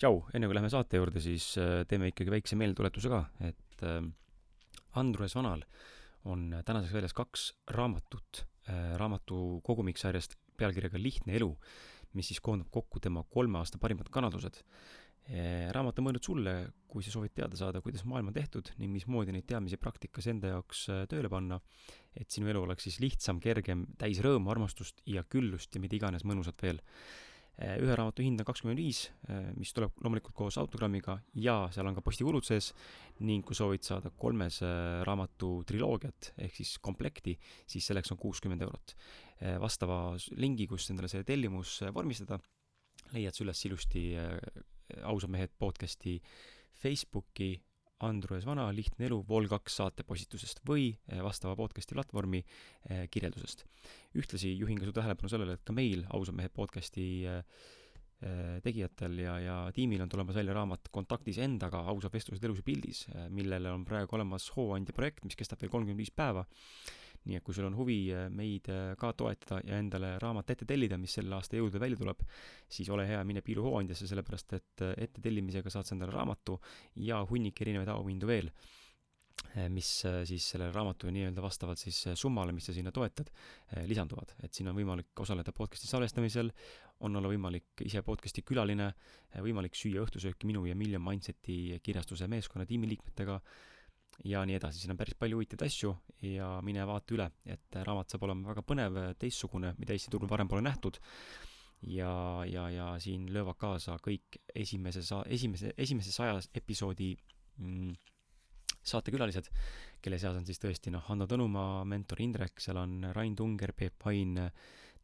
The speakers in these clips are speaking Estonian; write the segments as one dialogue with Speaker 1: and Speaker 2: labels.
Speaker 1: tšau, enne kui läheme saate juurde, siis äh, teeme ikkagi väikse meeldetuletuse ka, et äh, Andrus Vanal on tänaseks väljas kaks raamatut äh, raamatu kogumiksarjast pealkirjaga Lihtne elu, mis siis koondab kokku tema kolme aasta parimad kannatused. raamat on mõeldud sulle, kui sa soovid teada saada, kuidas maailm on tehtud ning mismoodi neid teadmisi praktikas enda jaoks tööle panna, et sinu elu oleks siis lihtsam, kergem, täis rõõmu, armastust ja küllust ja mida iganes mõnusat veel ühe raamatu hind on kakskümmend viis, eh, mis tuleb loomulikult koos autogrammiga ja seal on ka postikulud sees ning kui soovid saada kolmes eh, raamatu triloogiat ehk siis komplekti, siis selleks on kuuskümmend eurot. vastava lingi, kus endale see tellimus vormistada, leiad sa üles ilusti ausad mehed podcasti Facebooki Andrus Vana, lihtne elu, Vol2 saatepostitusest või eh, vastava podcasti platvormi eh, kirjeldusest. ühtlasi juhin ka su tähelepanu sellele, et ka meil, ausad mehed podcasti eh, tegijatel ja, ja tiimil on tulemas välja raamat Kontaktis endaga, ausad vestlused elus ja pildis, millele on praegu olemas hooandja projekt, mis kestab veel kolmkümmend viis päeva. Nii et kui sul on huvi äh, meid äh, ka toetada ja endale raamat ette tellida, mis selle aasta jõulude välja tuleb, siis ole hea, mine piilu hooandjasse, sellepärast et äh, ette tellimisega saad sa endale raamatu ja hunnik erinevaid auhindu veel mis siis sellele raamatule nii-öelda vastavalt siis summale, mis sa sinna toetad, lisanduvad. et siin on võimalik osaleda podcast'i salvestamisel, on olla võimalik ise podcast'i külaline, võimalik süüa õhtusööki minu ja Million Mindseti kirjastuse meeskonna tiimiliikmetega, ja nii edasi, siin on päris palju huvitavaid asju ja mine vaata üle, et raamat saab olema väga põnev, teistsugune, mida Eesti turul varem pole nähtud. ja, ja, ja siin löövad kaasa kõik esimese sa-, esimese, esimese saja episoodi mm, saatekülalised, kelle seas on siis tõesti noh, Hanno Tõnumaa, mentor Indrek, seal on Rain Tunger, Peep Pain,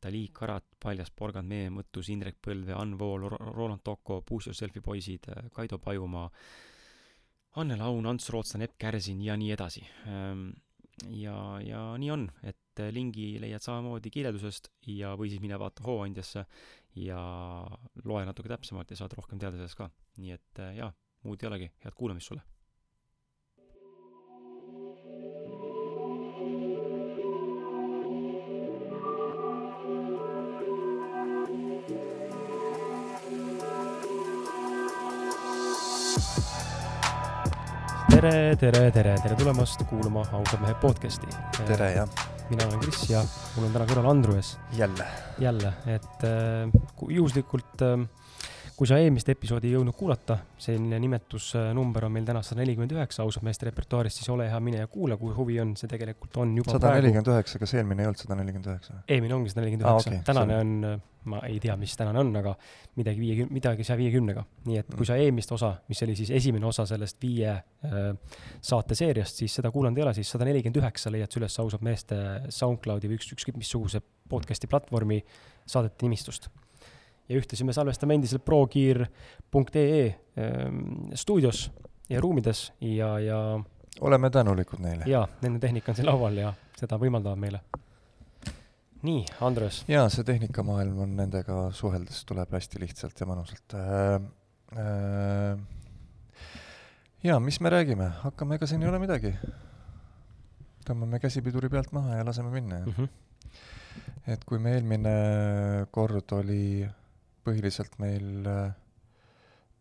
Speaker 1: Dali Karat, Paljas Porgand, Mee Mõttus, Indrek Põldvee, Ann Vool, Roland Toko, Push Yourselfi poisid, Kaido Pajumaa, Anne Laun, Ants Rootslane, Epp Kärsin ja nii edasi. Ehm, ja, ja nii on, et lingi leiad samamoodi kirjeldusest ja, või siis mine vaata Hooandjasse ja loe natuke täpsemalt ja saad rohkem teada sellest ka. nii et jaa, muud ei olegi, head kuulamist sulle! Tere, tere, tere, tere tulemast kuulama Ausad mehed podcasti.
Speaker 2: tere, jah.
Speaker 1: mina olen Kris ja mul on täna kõrval Andrus.
Speaker 2: jälle.
Speaker 1: jälle, et äh, juhuslikult äh, kui sa eelmist episoodi ei jõudnud kuulata, selline nimetusnumber on meil täna sada nelikümmend üheksa ausalt meeste repertuaaris, siis ole hea, mine ja kuula, kui huvi on, see tegelikult on juba
Speaker 2: sada nelikümmend üheksa, kas eelmine ei olnud sada nelikümmend üheksa?
Speaker 1: eelmine ongi sada nelikümmend üheksa, tänane on, ma ei tea, mis tänane on, aga midagi viie, midagi saja viiekümnega. nii et kui sa eelmist osa, mis oli siis esimene osa sellest viie äh, saate seeriast, siis seda kuulanud ei ole, siis sada nelikümmend üheksa leiad sa üles ausalt meeste SoundCloudi või üks, ükskõik missuguse podcast'i platvormi saadete nimistust ja ühtlasi me salvestame endiselt progear.ee ähm, stuudios ja ruumides ja, ja
Speaker 2: oleme tänulikud neile.
Speaker 1: jaa, nende tehnika on siin laual ja seda võimaldavad meile. nii, Andres.
Speaker 2: jaa, see tehnikamaailm on nendega suheldes tuleb hästi lihtsalt ja mõnusalt äh,. Äh, jaa, mis me räägime, hakkame, ega siin ei ole midagi. tõmbame käsipiduri pealt maha ja laseme minna mm. -hmm. et kui me eelmine kord oli põhiliselt meil äh,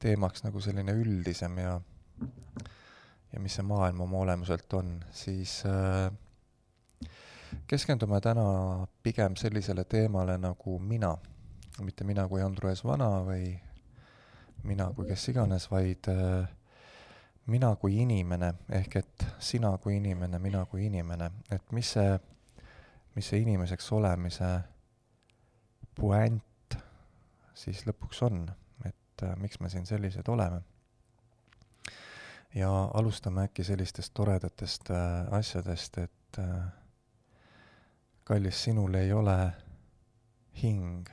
Speaker 2: teemaks nagu selline üldisem ja, ja mis see maailm oma olemuselt on, siis äh, keskendume täna pigem sellisele teemale nagu mina. mitte mina kui Andrus Vana või mina kui kes iganes, vaid äh, mina kui inimene, ehk et sina kui inimene, mina kui inimene, et mis see, mis see inimeseks olemise puänt siis lõpuks on, et äh, miks me siin sellised oleme. ja alustame äkki sellistest toredatest äh, asjadest, et äh, kallis, sinul ei ole hing,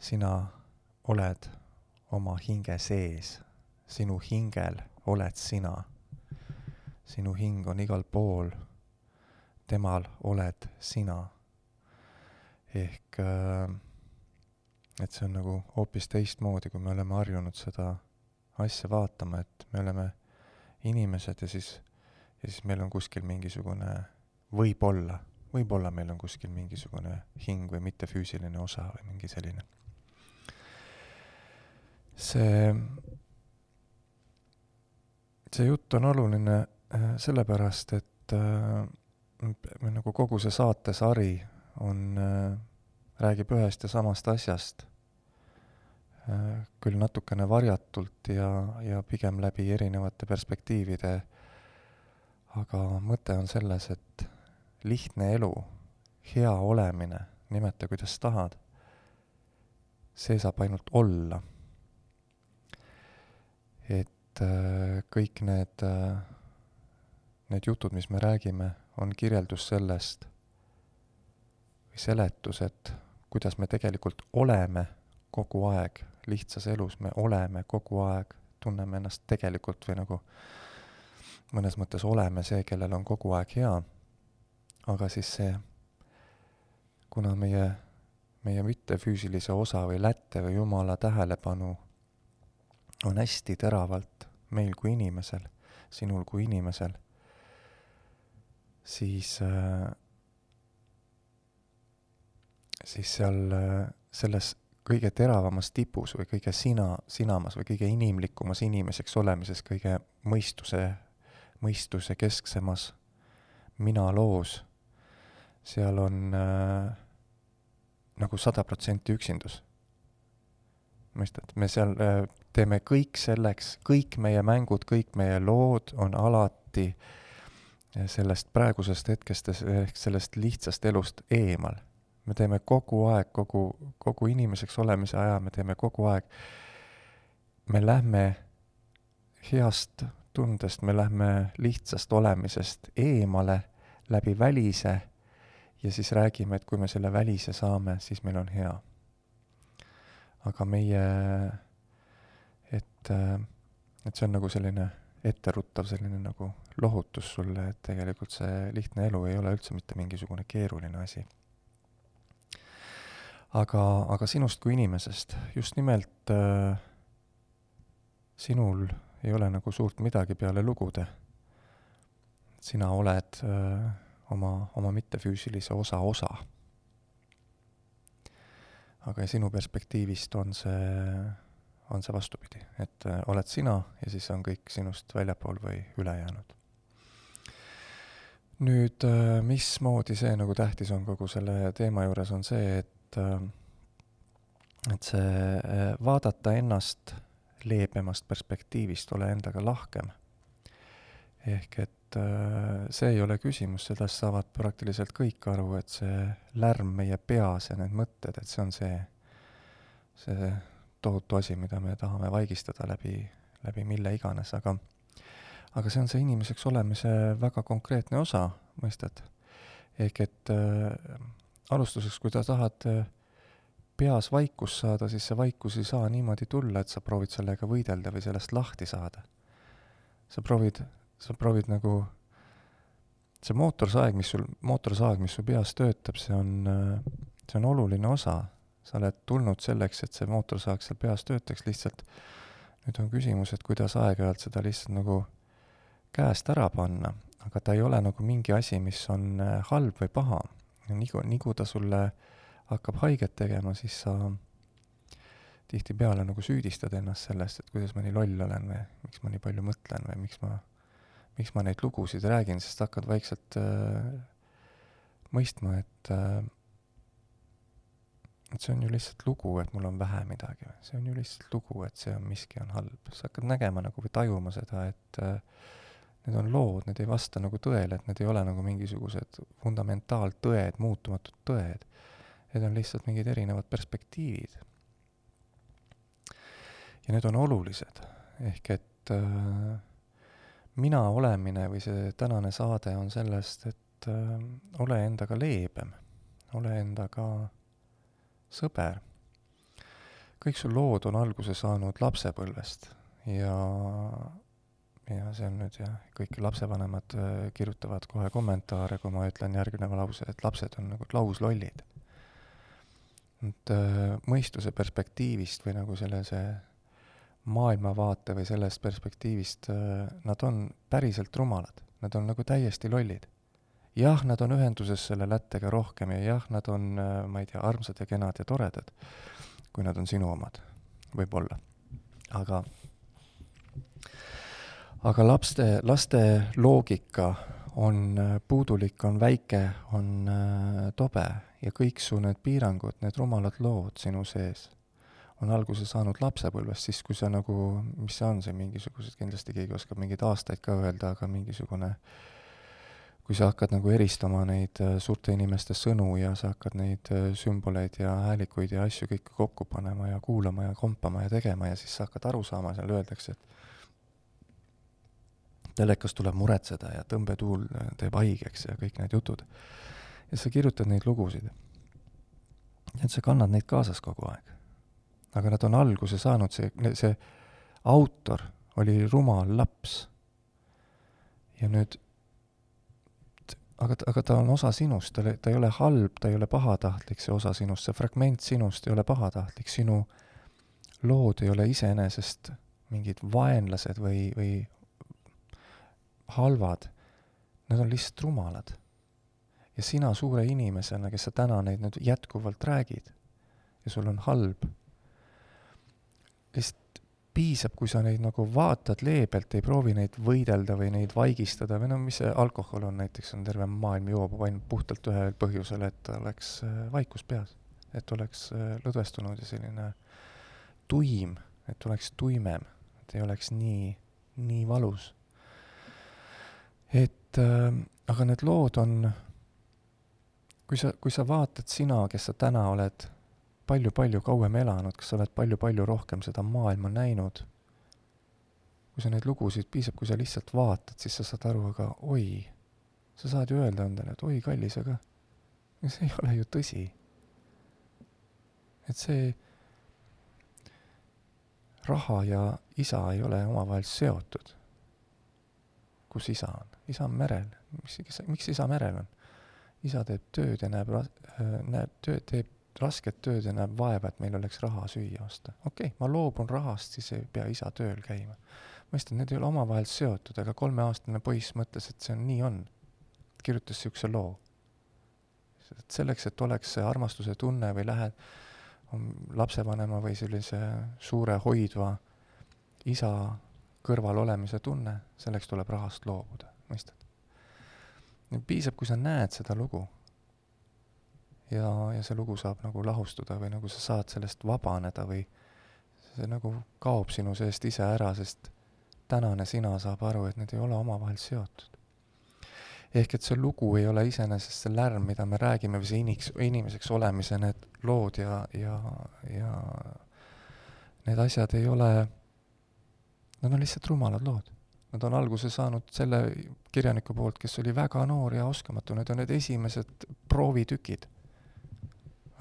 Speaker 2: sina oled oma hinge sees, sinu hingel oled sina. sinu hing on igal pool, temal oled sina. ehk äh, et see on nagu hoopis teistmoodi, kui me oleme harjunud seda asja vaatama, et me oleme inimesed ja siis, ja siis meil on kuskil mingisugune, võib-olla, võib-olla meil on kuskil mingisugune hing või mittefüüsiline osa või mingi selline. see, see jutt on oluline äh, sellepärast, et äh, nagu kogu see saatesari on äh,, räägib ühest ja samast asjast. Küll natukene varjatult ja, ja pigem läbi erinevate perspektiivide, aga mõte on selles, et lihtne elu, hea olemine, nimeta kuidas tahad, see saab ainult olla. Et äh, kõik need, äh, need jutud, mis me räägime, on kirjeldus sellest või seletused, kuidas me tegelikult oleme kogu aeg lihtsas elus, me oleme kogu aeg, tunneme ennast tegelikult või nagu mõnes mõttes oleme see, kellel on kogu aeg hea, aga siis see, kuna meie, meie mittefüüsilise osa või lätte või jumala tähelepanu on hästi teravalt meil kui inimesel, sinul kui inimesel, siis äh,, siis seal äh, selles kõige teravamas tipus või kõige sina, sinamas või kõige inimlikumas inimeseks olemises, kõige mõistuse, mõistuse kesksemas minaloos, seal on äh, nagu sada protsenti üksindus. mõistad, me seal äh, teeme kõik selleks, kõik meie mängud, kõik meie lood on alati sellest praegusest hetkest ehk sellest lihtsast elust eemal. Me teeme kogu aeg, kogu, kogu inimeseks olemise aja, me teeme kogu aeg, me lähme heast tundest, me lähme lihtsast olemisest eemale läbi välise ja siis räägime, et kui me selle välise saame, siis meil on hea. aga meie et, et see on nagu selline etteruttav selline nagu lohutus sulle, et tegelikult see lihtne elu ei ole üldse mitte mingisugune keeruline asi. Aga, aga sinust kui inimesest, just nimelt äh, sinul ei ole nagu suurt midagi peale lugude. sina oled äh, oma, oma mittefüüsilise osa osa. aga sinu perspektiivist on see on see vastupidi, et äh, oled sina ja siis on kõik sinust väljapool või ülejäänud. nüüd äh, mismoodi see nagu tähtis on kogu selle teema juures, on see, et äh, et see vaadata ennast leebemast perspektiivist, ole endaga lahkem. ehk et see ei ole küsimus, sellest saavad praktiliselt kõik aru, et see lärm meie peas ja need mõtted, et see on see, see tohutu asi, mida me tahame vaigistada läbi, läbi mille iganes, aga aga see on see inimeseks olemise väga konkreetne osa, mõistad? ehk et äh, alustuseks, kui sa tahad äh, peas vaikust saada, siis see vaikus ei saa niimoodi tulla, et sa proovid sellega võidelda või sellest lahti saada. sa proovid, sa proovid nagu, see mootorsaeg, mis sul, mootorsaag, mis su peas töötab, see on, äh, see on oluline osa sa oled tulnud selleks, et see mootorsaag seal peas töötaks, lihtsalt nüüd on küsimus, et kuidas aeg-ajalt seda lihtsalt nagu käest ära panna, aga ta ei ole nagu mingi asi, mis on äh, halb või paha. Nii kui ta sulle hakkab haiget tegema, siis sa tihtipeale nagu süüdistad ennast sellest, et kuidas ma nii loll olen või miks ma nii palju mõtlen või miks ma, miks ma neid lugusid räägin, sest hakkad vaikselt äh, mõistma, et äh, et see on ju lihtsalt lugu, et mul on vähe midagi või see on ju lihtsalt lugu, et see on, miski on halb. sa hakkad nägema nagu või tajuma seda, et äh, need on lood, need ei vasta nagu tõele, et need ei ole nagu mingisugused fundamentaaltõed, muutumatud tõed. Need on lihtsalt mingid erinevad perspektiivid. ja need on olulised, ehk et äh, mina olemine või see tänane saade on sellest, et äh, ole endaga leebem, ole endaga sõber. kõik su lood on alguse saanud lapsepõlvest ja, ja see on nüüd jah, kõik lapsevanemad äh, kirjutavad kohe kommentaare, kui ma ütlen järgneva lause, et lapsed on nagu lauslollid. et äh, mõistuse perspektiivist või nagu sellise maailmavaate või sellest perspektiivist äh, nad on päriselt rumalad, nad on nagu täiesti lollid jah, nad on ühenduses selle lättega rohkem ja jah, nad on, ma ei tea, armsad ja kenad ja toredad, kui nad on sinu omad, võib-olla. aga, aga lapste, laste loogika on äh, puudulik, on väike, on äh, tobe ja kõik su need piirangud, need rumalad lood sinu sees on alguse saanud lapsepõlvest, siis kui sa nagu, mis see on, see mingisugused, kindlasti keegi oskab mingeid aastaid ka öelda, aga mingisugune kui sa hakkad nagu eristama neid äh, suurte inimeste sõnu ja sa hakkad neid sümboleid ja häälikuid ja asju kõike kokku panema ja kuulama ja kompama ja tegema ja siis sa hakkad aru saama, seal öeldakse, et telekas tuleb muretseda ja tõmbetuul teeb haigeks ja kõik need jutud. ja sa kirjutad neid lugusid. et sa kannad neid kaasas kogu aeg. aga nad on alguse saanud, see, see autor oli rumal laps. ja nüüd aga, aga ta on osa sinust, ta, ta ei ole halb, ta ei ole pahatahtlik, see osa sinust, see fragment sinust ei ole pahatahtlik, sinu lood ei ole iseenesest mingid vaenlased või, või halvad, nad on lihtsalt rumalad. ja sina suure inimesena, kes sa täna neid nüüd jätkuvalt räägid ja sul on halb, lihtsalt piisab, kui sa neid nagu vaatad leebelt, ei proovi neid võidelda või neid vaigistada või no mis see alkohol on näiteks, on terve maailm joob ainult puhtalt ühel põhjusel, et oleks äh, vaikus peas. et oleks äh, lõdvestunud ja selline tuim, et oleks tuimem, et ei oleks nii, nii valus et äh, aga need lood on, kui sa, kui sa vaatad sina, kes sa täna oled palju-palju kauem elanud, kas sa oled palju-palju rohkem seda maailma näinud, kui sa neid lugusid, piisab, kui sa lihtsalt vaatad, siis sa saad aru, aga oi, sa saad ju öelda endale, et oi, kallis, aga see ei ole ju tõsi. et see raha ja isa ei ole omavahel seotud. kus isa on? Isa on merel, mis, miks isa merel on? isa teeb tööd ja näeb äh, näeb tööd, teeb rasket tööd ja näeb vaeva, et meil oleks raha süüa osta. okei okay,, ma loobun rahast, siis ei pea isa tööl käima. mõistad, need ei ole omavahel seotud, aga kolmeaastane poiss mõtles, et see on, nii on. kirjutas niisuguse loo. et selleks, et oleks see armastuse tunne või lähed lapsevanema või sellise suure hoidva isa kõrval olemise tunne, selleks tuleb rahast loobuda mõistad? piisab, kui sa näed seda lugu ja, ja see lugu saab nagu lahustuda või nagu sa saad sellest vabaneda või see nagu kaob sinu seest ise ära, sest tänane sina saab aru, et need ei ole omavahel seotud. ehk et see lugu ei ole iseenesest see lärm, mida me räägime, või see iniks, inimeseks olemise need lood ja, ja, ja need asjad ei ole, nad on lihtsalt rumalad lood Nad on alguse saanud selle kirjaniku poolt, kes oli väga noor ja oskamatu, need on need esimesed proovitükid.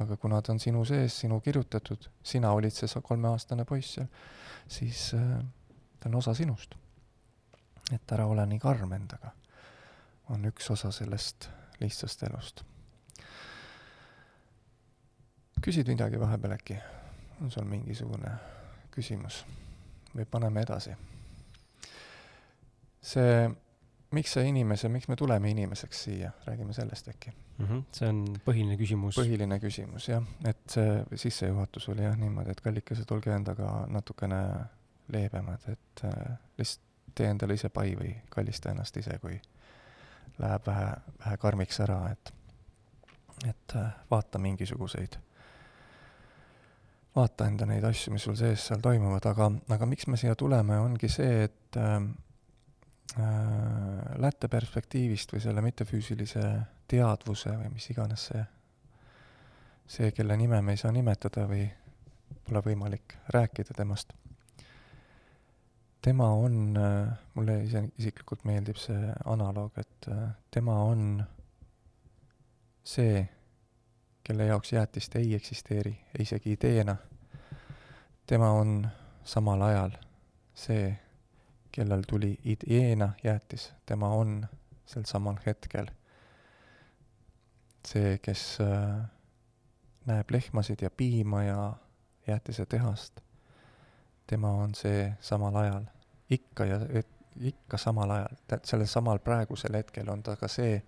Speaker 2: aga kuna ta on sinu sees, sinu kirjutatud, sina olid see kolmeaastane poiss seal, siis äh, ta on osa sinust. et ära ole nii karm endaga, on üks osa sellest lihtsast elust. küsid midagi vahepeal äkki? on sul mingisugune küsimus? või paneme edasi see, miks see inimese, miks me tuleme inimeseks siia, räägime sellest äkki
Speaker 3: mm? -hmm. see on põhiline küsimus.
Speaker 2: põhiline küsimus jah, et see sissejuhatus oli jah niimoodi, et kallikesed, olge endaga natukene leebemad, et äh, lihtsalt tee endale ise pai või kallista ennast ise, kui läheb vähe, vähe karmiks ära, et, et äh, vaata mingisuguseid, vaata enda neid asju, mis sul sees seal toimuvad, aga, aga miks me siia tuleme, ongi see, et äh, lätte perspektiivist või selle mittefüüsilise teadvuse või mis iganes see, see, kelle nime me ei saa nimetada või pole võimalik rääkida temast. tema on, äh, mulle ise, isiklikult meeldib see analoog, et äh, tema on see, kelle jaoks jäätist ei eksisteeri, isegi ideena. tema on samal ajal see, kellel tuli ideena jäätis, tema on sel samal hetkel see, kes äh, näeb lehmasid ja piima ja jäätisetehast, tema on see samal ajal, ikka ja ikka samal ajal, sellel samal praegusel hetkel on ta ka see,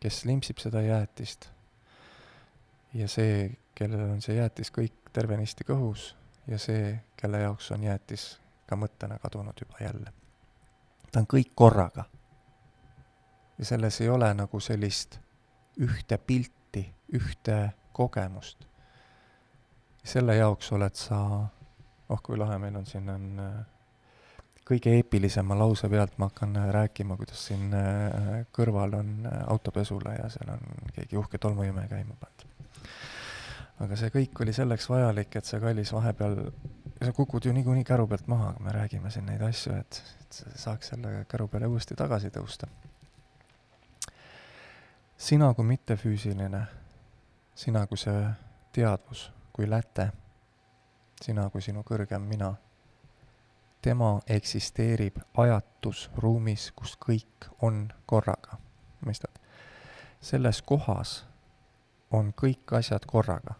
Speaker 2: kes limpsib seda jäätist. Ja see, kellel on see jäätis kõik tervenisti kõhus ja see, kelle jaoks on jäätis ka mõttena kadunud juba jälle. ta on kõik korraga. ja selles ei ole nagu sellist ühte pilti, ühte kogemust. selle jaoks oled sa, oh kui lahe meil on siin on äh, kõige eepilisema lause pealt ma hakkan äh, rääkima, kuidas siin äh, kõrval on autopesule ja seal on keegi uhke tolmuimeja käima pandud. aga see kõik oli selleks vajalik, et see kallis vahepeal, sa kukud ju niikuinii käru pealt maha, aga me räägime siin neid asju, et, et saaks selle käru peale uuesti tagasi tõusta. sina kui mittefüüsiline sina kui see teadvus, kui läte, sina kui sinu kõrgem mina, tema eksisteerib ajatus ruumis, kus kõik on korraga, mõistad? selles kohas on kõik asjad korraga,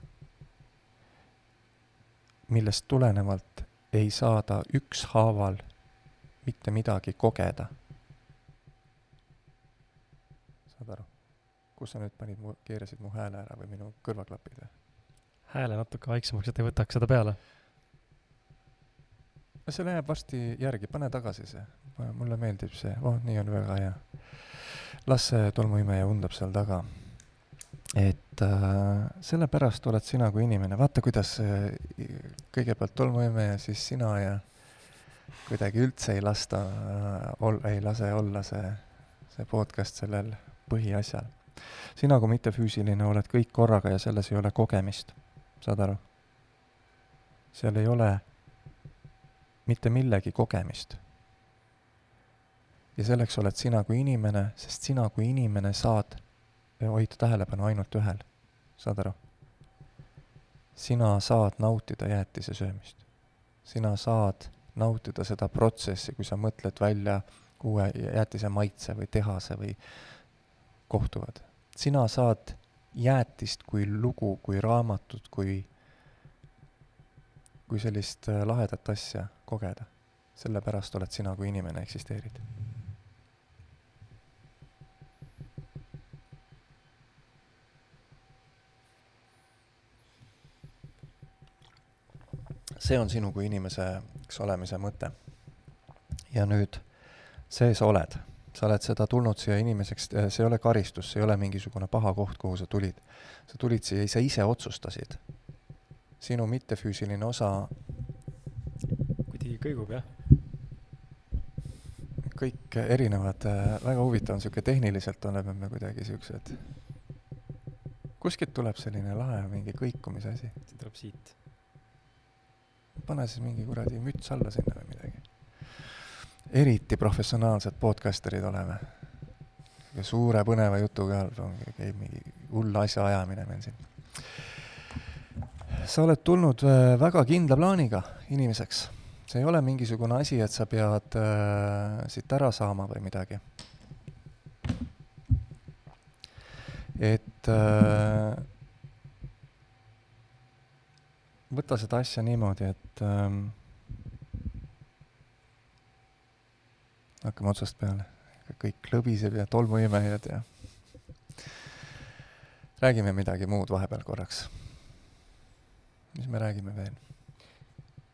Speaker 2: millest tulenevalt ei saa ta ükshaaval mitte midagi kogeda. saad aru? kus sa nüüd panid mu, keerasid mu hääle ära või minu kõrvaklapid või?
Speaker 3: hääle natuke vaiksemaks, et ei võtaks seda peale.
Speaker 2: no see läheb varsti järgi, pane tagasi see. mulle meeldib see, oh, nii on väga hea. las see tolmuimeja undab seal taga. Et äh, sellepärast oled sina kui inimene, vaata, kuidas äh, kõigepealt tolmuimeja, siis sina ja kuidagi üldse ei lasta äh, ol-, ei lase olla see, see podcast sellel põhiasjal sina kui mittefüüsiline oled kõik korraga ja selles ei ole kogemist, saad aru? seal ei ole mitte millegi kogemist. ja selleks oled sina kui inimene, sest sina kui inimene saad hoida tähelepanu ainult ühel, saad aru? sina saad nautida jäätise söömist. sina saad nautida seda protsessi, kui sa mõtled välja uue jäätise maitse või tehase või kohtuvad. sina saad jäätist kui lugu, kui raamatut, kui, kui sellist äh, lahedat asja kogeda. sellepärast oled sina kui inimene, eksisteerid. See on sinu kui inimeseks olemise mõte. ja nüüd, see sa oled sa oled seda tulnud siia inimeseks, see ei ole karistus, see ei ole mingisugune paha koht, kuhu sa tulid. sa tulid siia, sa ise otsustasid. sinu mittefüüsiline osa
Speaker 3: kuidagi kõigub, jah?
Speaker 2: kõik erinevad, väga huvitav on, niisugune tehniliselt oleme me kuidagi niisugused, kuskilt tuleb selline lahe mingi kõikumise asi.
Speaker 3: see tuleb siit.
Speaker 2: Pane siis mingi kuradi müts alla sinna või midagi eriti professionaalsed podcasterid oleme. suure põneva jutuga käib mingi hull asjaajamine meil siin. sa oled tulnud äh, väga kindla plaaniga inimeseks. see ei ole mingisugune asi, et sa pead äh, siit ära saama või midagi. et äh, võta seda asja niimoodi, et äh, hakkame otsast peale, kõik lõbiseb ja tolmuimejad ja räägime midagi muud vahepeal korraks. mis me räägime veel?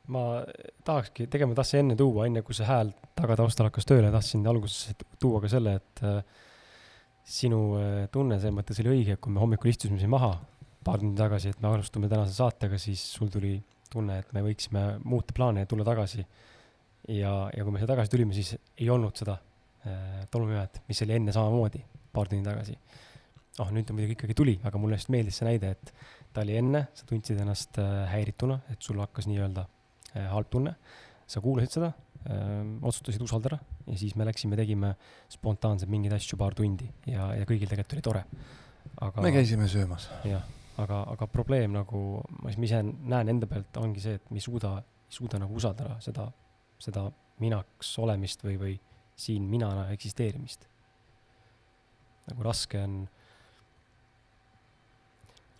Speaker 3: ma tahakski, tegelikult ma tahtsin enne tuua, enne kui see hääl tagataustal hakkas tööle, tahtsin alguses tuua ka selle, et äh, sinu äh, tunne selles mõttes oli õige, kui me hommikul istusime siin maha paar tundi tagasi, et me alustame tänase saatega, siis sul tuli tunne, et me võiksime muuta plaane ja tulla tagasi ja, ja kui me siia tagasi tulime, siis ei olnud seda äh, tolmuimet, mis oli enne samamoodi, paar tundi tagasi. oh, nüüd ta muidugi ikkagi tuli, aga mulle just meeldis see näide, et ta oli enne, sa tundsid ennast äh, häirituna, et sul hakkas nii-öelda äh, halb tunne, sa kuulasid seda äh,, otsustasid usaldada ja siis me läksime, tegime spontaanselt mingeid asju paar tundi ja, ja kõigil tegelikult oli tore.
Speaker 2: aga me käisime söömas.
Speaker 3: jah, aga, aga probleem nagu, ma ise näen enda pealt, ongi see, et me ei suuda, ei suuda nagu usaldada seda seda minaks olemist või, või siin minana eksisteerimist. nagu raske on,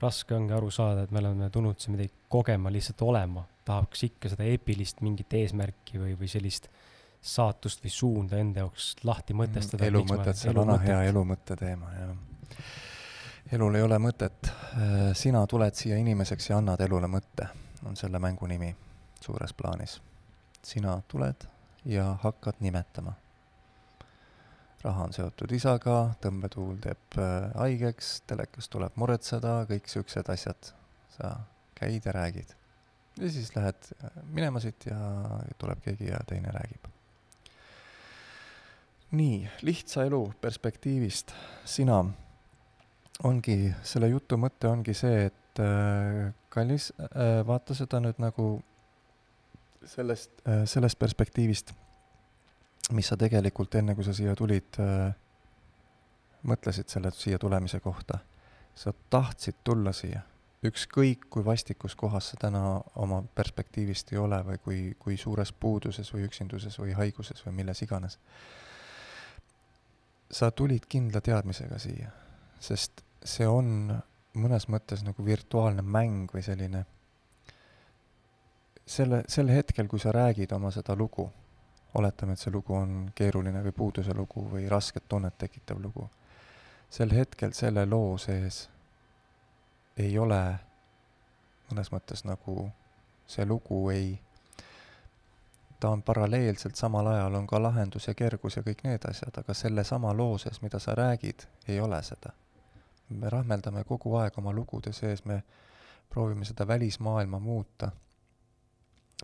Speaker 3: raske ongi aru saada, et me oleme tulnud siin midagi kogema, lihtsalt olema, tahaks ikka seda eepilist mingit eesmärki või, või sellist saatust või suunda enda jaoks lahti mõtestada.
Speaker 2: elu mõtet, see on vana hea elu mõtte teema, jah. Elul ei ole mõtet, sina tuled siia inimeseks ja annad elule mõtte, on selle mängu nimi suures plaanis. sina tuled ja hakkad nimetama. raha on seotud isaga, tõmbetuul teeb äh, haigeks, telekas tuleb muretseda, kõik siuksed asjad. sa käid ja räägid. ja siis lähed äh, minema siit ja tuleb keegi ja teine räägib. nii, lihtsa elu perspektiivist, sina, ongi, selle jutu mõte ongi see, et äh, kallis äh,, vaata seda nüüd nagu sellest äh,, sellest perspektiivist, mis sa tegelikult enne, kui sa siia tulid äh,, mõtlesid selle siia tulemise kohta. sa tahtsid tulla siia, ükskõik kui vastikus kohas sa täna oma perspektiivist ei ole või kui, kui suures puuduses või üksinduses või haiguses või milles iganes. sa tulid kindla teadmisega siia, sest see on mõnes mõttes nagu virtuaalne mäng või selline selle, sel hetkel, kui sa räägid oma seda lugu, oletame, et see lugu on keeruline või puuduse lugu või rasket tunnet tekitav lugu, sel hetkel selle loo sees ei ole mõnes mõttes nagu see lugu ei, ta on paralleelselt, samal ajal on ka lahendus ja kergus ja kõik need asjad, aga sellesama loo sees, mida sa räägid, ei ole seda. Me rahmeldame kogu aeg oma lugude sees, me proovime seda välismaailma muuta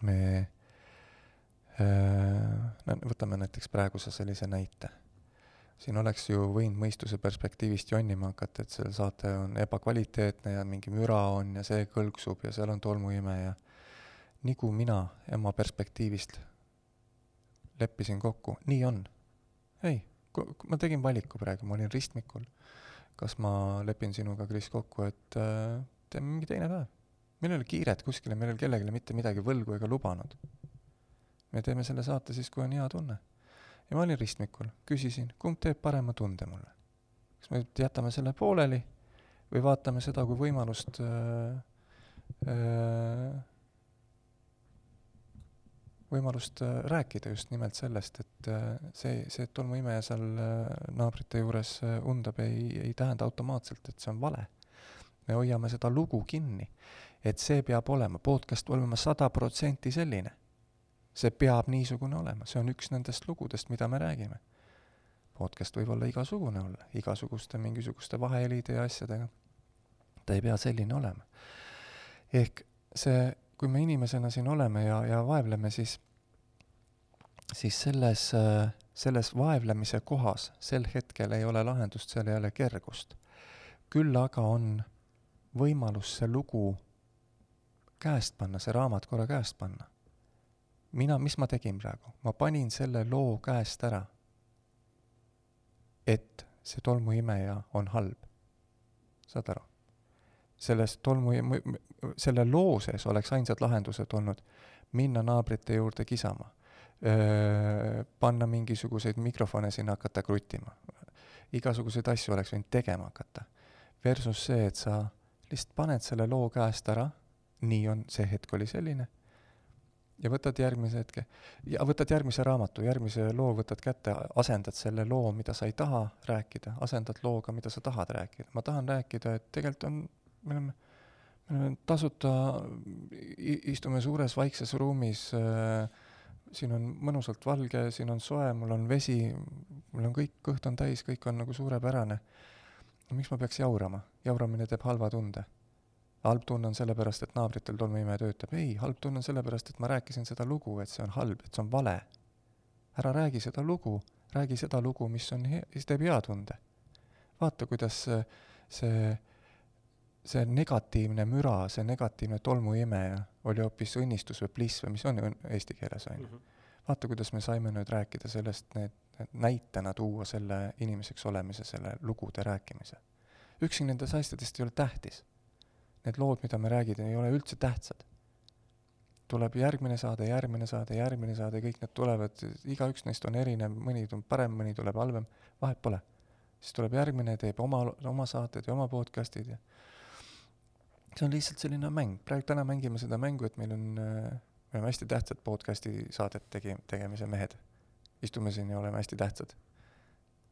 Speaker 2: me äh, võtame näiteks praeguse sellise näite. siin oleks ju võinud mõistuse perspektiivist jonnima hakata, et see saate on ebakvaliteetne ja mingi müra on ja see kõlksub ja seal on tolmuime ja nii kui mina ema perspektiivist leppisin kokku, nii on. ei, ma tegin valiku praegu, ma olin ristmikul. Kas ma lepin sinuga, Kris, kokku, et äh, teeme mingi teine päev meil ei ole kiiret kuskile, meil ei ole kellelegi mitte midagi võlgu ega lubanud. me teeme selle saate siis, kui on hea tunne. ja ma olin ristmikul, küsisin, kumb teeb parema tunde mulle. kas me jätame selle pooleli või vaatame seda kui võimalust äh, äh, võimalust äh, rääkida just nimelt sellest, et äh, see, see, et tolmuimeja seal äh, naabrite juures undab, ei, ei tähenda automaatselt, et see on vale. me hoiame seda lugu kinni et see peab olema, podcast olema sada protsenti selline. see peab niisugune olema, see on üks nendest lugudest, mida me räägime. podcast võib olla igasugune olla, igasuguste mingisuguste vahehelide ja asjadega. ta ei pea selline olema. ehk see, kui me inimesena siin oleme ja, ja vaevleme, siis, siis selles, selles vaevlemise kohas sel hetkel ei ole lahendust, seal ei ole kergust. küll aga on võimalus see lugu käest panna, see raamat korra käest panna. mina, mis ma tegin praegu? ma panin selle loo käest ära. et see tolmuimeja on halb. saad aru? Selles tolmu, selle loo sees oleks ainsad lahendused olnud minna naabrite juurde kisama, panna mingisuguseid mikrofone sinna hakata kruttima, igasuguseid asju oleks võinud tegema hakata. Versus see, et sa lihtsalt paned selle loo käest ära nii on, see hetk oli selline, ja võtad järgmise hetke ja võtad järgmise raamatu, järgmise loo võtad kätte, asendad selle loo, mida sa ei taha rääkida, asendad looga, mida sa tahad rääkida. ma tahan rääkida, et tegelikult on, me oleme, me oleme tasuta, istume suures vaikses ruumis äh,, siin on mõnusalt valge, siin on soe, mul on vesi, mul on kõik, kõht on täis, kõik on nagu suurepärane. miks ma peaks jaurama? jauramine teeb halva tunde halb tunne on sellepärast, et naabritel tolmuimeja töötab, ei, halb tunne on sellepärast, et ma rääkisin seda lugu, et see on halb, et see on vale. ära räägi seda lugu, räägi seda lugu, mis on hea, mis teeb hea tunde. vaata, kuidas see, see, see negatiivne müra, see negatiivne tolmuimeja oli hoopis õnnistus või pliss või mis on ju eesti keeles, on ju. Mhm. vaata, kuidas me saime nüüd rääkida sellest, need, need näitena tuua selle inimeseks olemise, selle lugude rääkimise. ükski nendest asjadest ei ole tähtis need lood, mida me räägime, ei ole üldse tähtsad. tuleb järgmine saade, järgmine saade, järgmine saade, kõik need tulevad, igaüks neist on erinev, mõni tuleb parem, mõni tuleb halvem, vahet pole. siis tuleb järgmine, teeb oma, oma saated ja oma podcast'id ja see on lihtsalt selline mäng, praegu täna mängime seda mängu, et meil on, me oleme hästi tähtsad podcast'i saadet tegi-, tegemise mehed. istume siin ja oleme hästi tähtsad.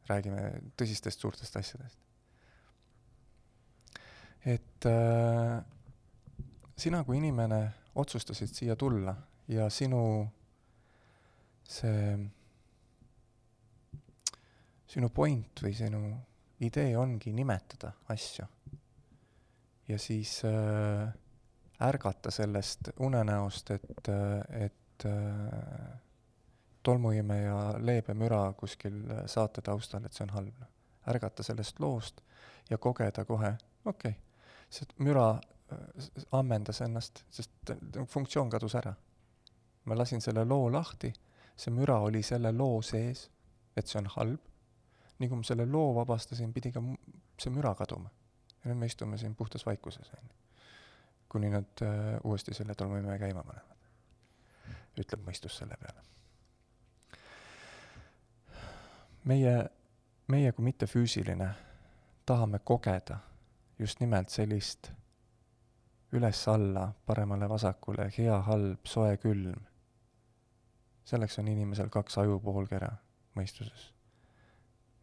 Speaker 2: räägime tõsistest suurtest asjadest et äh, sina kui inimene otsustasid siia tulla ja sinu see, sinu point või sinu idee ongi nimetada asju. Ja siis äh, ärgata sellest unenäost, et, et äh, tolmuimeja leebe müra kuskil saate taustal, et see on halb. ärgata sellest loost ja kogeda kohe, okei okay,, see müra äh, ammendas ennast, sest funktsioon kadus ära. ma lasin selle loo lahti, see müra oli selle loo sees, et see on halb. nii kui ma selle loo vabastasin, pidi ka see müra kaduma. Ja nüüd me istume siin puhtas vaikuses, on ju. kuni nad äh, uuesti selle tolmuimeja käima panevad. ütleb mõistus selle peale. meie, meie kui mittefüüsiline tahame kogeda just nimelt sellist üles-alla, paremale-vasakule, hea, halb, soe, külm. selleks on inimesel kaks ajupoolkera mõistuses.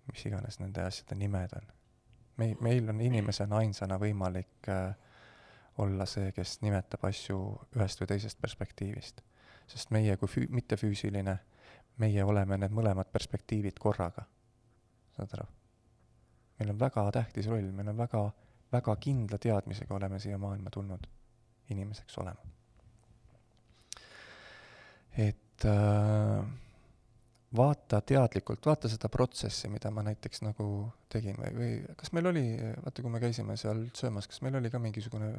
Speaker 2: mis iganes nende asjade nimed on. Mei-, meil on inimesena ainsana võimalik äh, olla see, kes nimetab asju ühest või teisest perspektiivist. sest meie kui füü-, mittefüüsiline, meie oleme need mõlemad perspektiivid korraga. saad aru? meil on väga tähtis roll, meil on väga, väga kindla teadmisega oleme siia maailma tulnud inimeseks olema. et äh, vaata teadlikult, vaata seda protsessi, mida ma näiteks nagu tegin või, või kas meil oli, vaata kui me käisime seal söömas, kas meil oli ka mingisugune,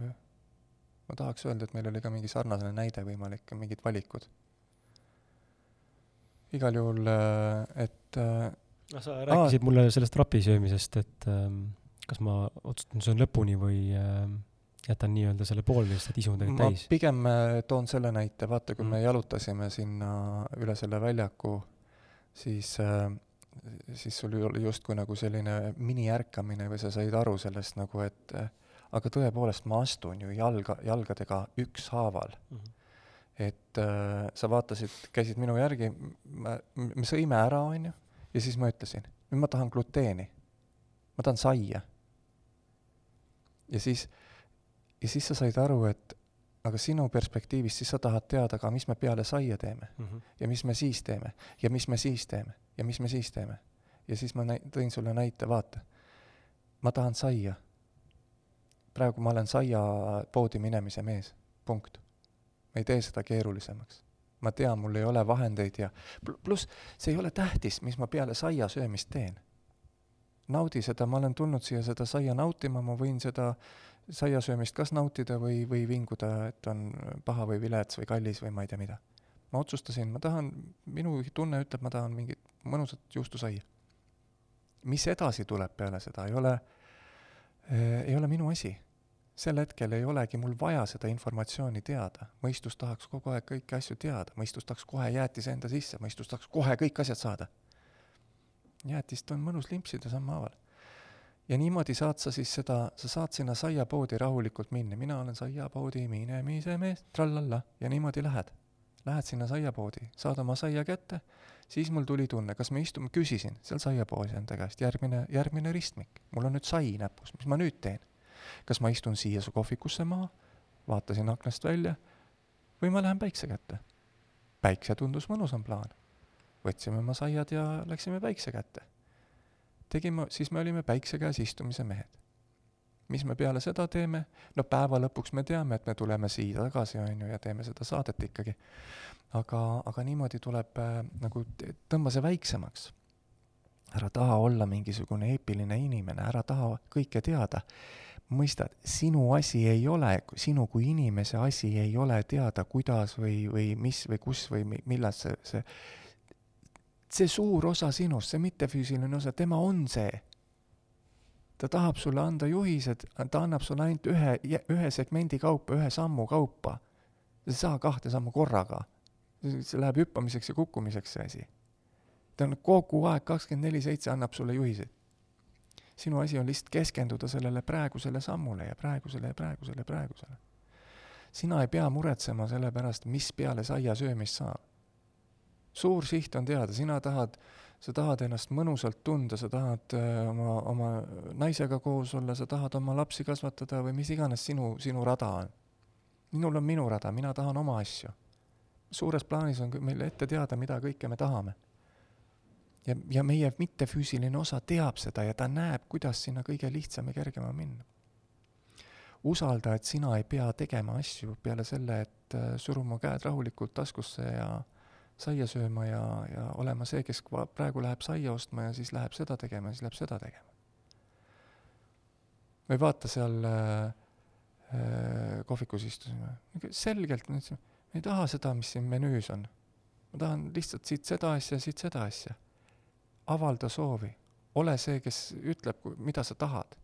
Speaker 2: ma tahaks öelda, et meil oli ka mingi sarnane näide võimalik, mingid valikud. igal juhul, äh, et äh,
Speaker 3: no sa rääkisid Aa. mulle sellest rapi söömisest, et ähm, kas ma otsustan söön lõpuni või äh, jätan nii-öelda selle pooleli, sest et isu on tegelikult täis?
Speaker 2: pigem äh, toon selle näite, vaata, kui mm. me jalutasime sinna üle selle väljaku, siis äh, siis sul oli justkui nagu selline miniärkamine või sa said aru sellest nagu, et äh, aga tõepoolest, ma astun ju jalga, jalgadega ükshaaval mm. -hmm et äh, sa vaatasid, käisid minu järgi, me, me sõime ära, on ju, ja siis ma ütlesin, nüüd ma tahan gluteeni. ma tahan saia. ja siis, ja siis sa said aru, et aga sinu perspektiivist siis sa tahad teada ka, mis me peale saia teeme mm. -hmm. ja mis me siis teeme ja mis me siis teeme ja mis me siis teeme. ja siis ma näi-, tõin sulle näite, vaata. ma tahan saia. praegu ma olen saiapoodi minemise mees, punkt. ma ei tee seda keerulisemaks ma tean, mul ei ole vahendeid ja pluss see ei ole tähtis, mis ma peale saia söömist teen. Naudi seda, ma olen tulnud siia seda saia nautima, ma võin seda saia söömist kas nautida või, või vinguda, et on paha või vilets või kallis või ma ei tea mida. ma otsustasin, ma tahan, minu tunne ütleb, ma tahan mingit mõnusat juustusaia. mis edasi tuleb peale seda, ei ole äh,, ei ole minu asi sel hetkel ei olegi mul vaja seda informatsiooni teada, mõistus tahaks kogu aeg kõiki asju teada, mõistus tahaks kohe jäätise enda sisse, mõistus tahaks kohe kõik asjad saada. Jäätist on mõnus limpsida sammhaaval. ja niimoodi saad sa siis seda, sa saad sinna saiapoodi rahulikult minna, mina olen saiapoodi minemise mees, trallalla, ja niimoodi lähed. Lähed sinna saiapoodi, saad oma saia kätte, siis mul tuli tunne, kas me istume, küsisin seal saiapoes enda käest, järgmine, järgmine ristmik, mul on nüüd sai näpus, mis ma nüüd teen kas ma istun siia su kohvikusse maha, vaatasin aknast välja või ma lähen päikse kätte. päikse tundus mõnusam plaan. Võtsime oma saiad ja läksime päikse kätte. tegime, siis me olime päikse käes istumise mehed. mis me peale seda teeme? no päeva lõpuks me teame, et me tuleme siia tagasi, on ju, ja teeme seda saadet ikkagi. aga, aga niimoodi tuleb äh, nagu tõmba see väiksemaks ära taha olla mingisugune eepiline inimene, ära taha kõike teada mõistad, sinu asi ei ole, sinu kui inimese asi ei ole teada, kuidas või, või mis või kus või millal see, see, see suur osa sinust, see mittefüüsiline osa, tema on see. ta tahab sulle anda juhised, ta annab sulle ainult ühe, ühe segmendi kaupa, ühe sammu kaupa. sa ei saa kahte sammu korraga. see läheb hüppamiseks ja kukkumiseks, see asi. ta on kogu aeg kakskümmend neli seitse annab sulle juhiseid sinu asi on lihtsalt keskenduda sellele praegusele sammule ja praegusele ja praegusele ja praegusele. sina ei pea muretsema selle pärast, mis peale saia söömist saab. Suur siht on teada, sina tahad, sa tahad ennast mõnusalt tunda, sa tahad äh, oma, oma naisega koos olla, sa tahad oma lapsi kasvatada või mis iganes sinu, sinu rada on. minul on minu rada, mina tahan oma asju. suures plaanis on meil ette teada, mida kõike me tahame. ja, ja meie mittefüüsiline osa teab seda ja ta näeb, kuidas sinna kõige lihtsam ja kergem on minna. usalda, et sina ei pea tegema asju peale selle, et äh, suruma käed rahulikult taskusse ja saia sööma ja, ja olema see, kes praegu läheb saia ostma ja siis läheb seda tegema ja siis läheb seda tegema. või vaata seal äh, äh, kohvikus istusime, selgelt me ütlesime, me ei taha seda, mis siin menüüs on. ma tahan lihtsalt siit seda asja, siit seda asja. avalda soovi, ole see, kes ütleb, mida sa tahad.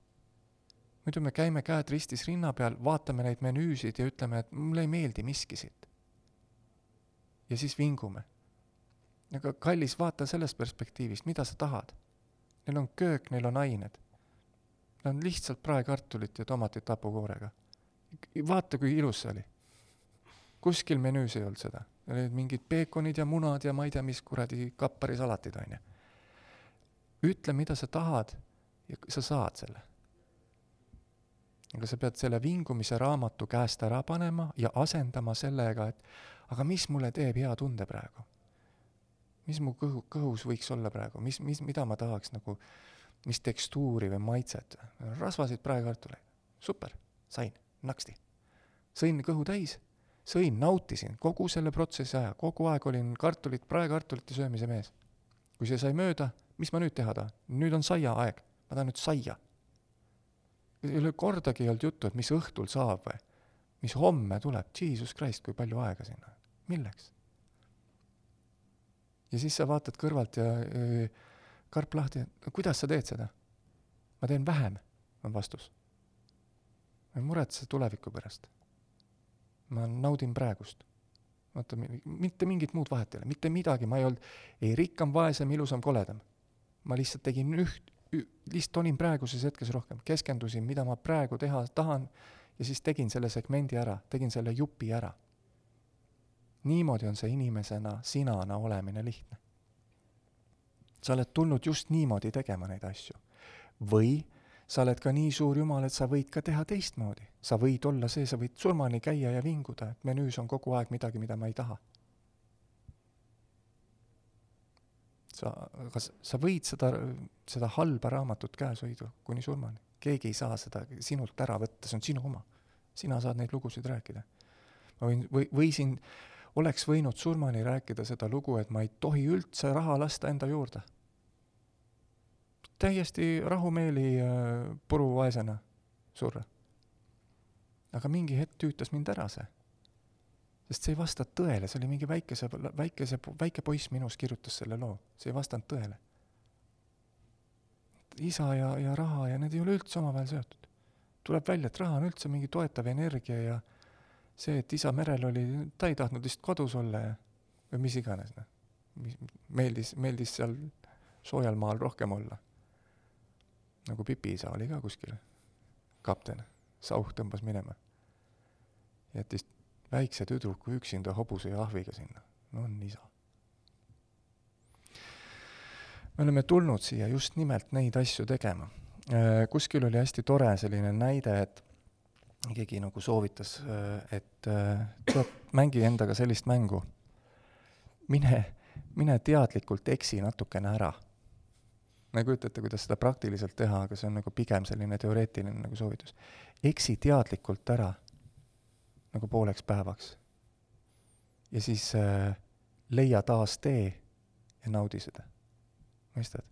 Speaker 2: muidu me käime käed ristis rinna peal, vaatame neid menüüsid ja ütleme, et mulle ei meeldi miski siit. Ja siis vingume. aga kallis, vaata sellest perspektiivist, mida sa tahad. Neil on köök, neil on ained. Neil on lihtsalt praekartulit ja tomatit hapukoorega. vaata, kui ilus see oli kuskil menüüs ei olnud seda, olid mingid peekonid ja munad ja ma ei tea, mis kuradi kapparisalatid, on ju. ütle, mida sa tahad ja sa saad selle. Aga sa pead selle vingumise raamatu käest ära panema ja asendama sellega, et aga mis mulle teeb hea tunde praegu? mis mu kõhu, kõhus võiks olla praegu, mis, mis, mida ma tahaks nagu, mis tekstuuri või maitset, rasvasid praekartuleid, super, sain, naksti. sõin kõhu täis sõin, nautisin kogu selle protsessi aja, kogu aeg olin kartulit, praekartulite söömise mees. kui see sai mööda, mis ma nüüd teha tahan? nüüd on saia aeg, ma tahan nüüd saia. Ole kordagi ei olnud juttu, et mis õhtul saab või mis homme tuleb, jesus christ, kui palju aega sinna, milleks? ja siis sa vaatad kõrvalt ja öö, karp lahti, no kuidas sa teed seda? ma teen vähem, on vastus. ma ei muretse tuleviku pärast ma naudin praegust. vaata, mitte mingit muud vahet ei ole, mitte midagi, ma ei olnud ei rikkam, vaesem, ilusam, koledam. ma lihtsalt tegin üht, lihtsalt olin praeguses hetkes rohkem, keskendusin, mida ma praegu teha tahan ja siis tegin selle segmendi ära, tegin selle jupi ära. niimoodi on see inimesena, sinana olemine lihtne. sa oled tulnud just niimoodi tegema neid asju. või sa oled ka nii suur jumal, et sa võid ka teha teistmoodi. sa võid olla see, sa võid surmani käia ja vinguda, et menüüs on kogu aeg midagi, mida ma ei taha. Sa, aga sa, võid seda, seda halba raamatut käes hoida kuni surmani. keegi ei saa seda sinult ära võtta, see on sinu oma. sina saad neid lugusid rääkida. ma võin, või, võisin, oleks võinud surmani rääkida seda lugu, et ma ei tohi üldse raha lasta enda juurde täiesti rahumeeli äh, puruvaesena surra. aga mingi hetk tüütas mind ära see. Sest see ei vasta tõele, see oli mingi väikese, väikese, väike poiss minus kirjutas selle loo, see ei vastanud tõele. isa ja, ja raha ja need ei ole üldse omavahel seotud. tuleb välja, et raha on üldse mingi toetav energia ja see, et isa merel oli, ta ei tahtnud lihtsalt kodus olla ja või mis iganes, noh. meeldis, meeldis seal soojal maal rohkem olla nagu Pipi isa oli ka kuskil, kapten, sauh tõmbas minema. jättis väikse tüdruku üksinda hobuse ja ahviga sinna, no on isa. me oleme tulnud siia just nimelt neid asju tegema. kuskil oli hästi tore selline näide, et keegi nagu soovitas, et tead, mängi endaga sellist mängu. mine, mine teadlikult eksi natukene ära ma ei kujuta ette, kuidas seda praktiliselt teha, aga see on nagu pigem selline teoreetiline nagu soovitus. eksi teadlikult ära nagu pooleks päevaks. ja siis äh, leia taas tee ja naudi seda. mõistad?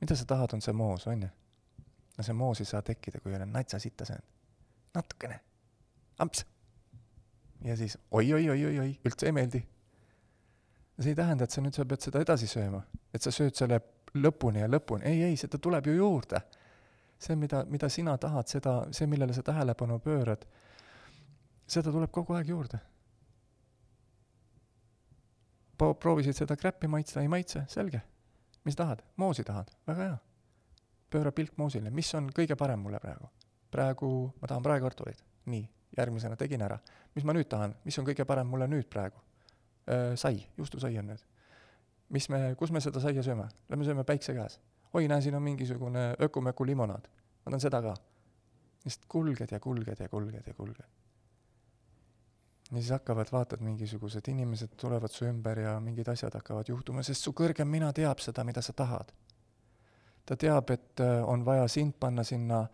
Speaker 2: mida sa tahad, on see moos, on ju? no see moos ei saa tekkida, kui ei ole natsa sitta söönud. natukene, amps. ja siis oi-oi-oi-oi-oi, üldse ei meeldi. see ei tähenda, et sa nüüd, sa pead seda edasi sööma, et sa sööd selle lõpuni ja lõpuni, ei, ei, seda tuleb ju juurde. see, mida, mida sina tahad, seda, see, millele sa tähelepanu pöörad, seda tuleb kogu aeg juurde. proovisid seda kräppi maitsta, ei maitse, selge. mis tahad, moosi tahad, väga hea. pööra pilk moosile, mis on kõige parem mulle praegu? praegu ma tahan praekartuleid, nii, järgmisena tegin ära. mis ma nüüd tahan, mis on kõige parem mulle nüüd praegu? sai, juustusai on nüüd mis me, kus me seda saia sööme? Lähme sööme päikse käes. oi, näe, siin on mingisugune ökumöku limonaad. ma tahan seda ka. lihtsalt kulged ja kulged ja kulged ja kulged. Ja siis hakkavad, vaatad, mingisugused inimesed tulevad su ümber ja mingid asjad hakkavad juhtuma, sest su kõrgem mina teab seda, mida sa tahad. ta teab, et äh, on vaja sind panna sinna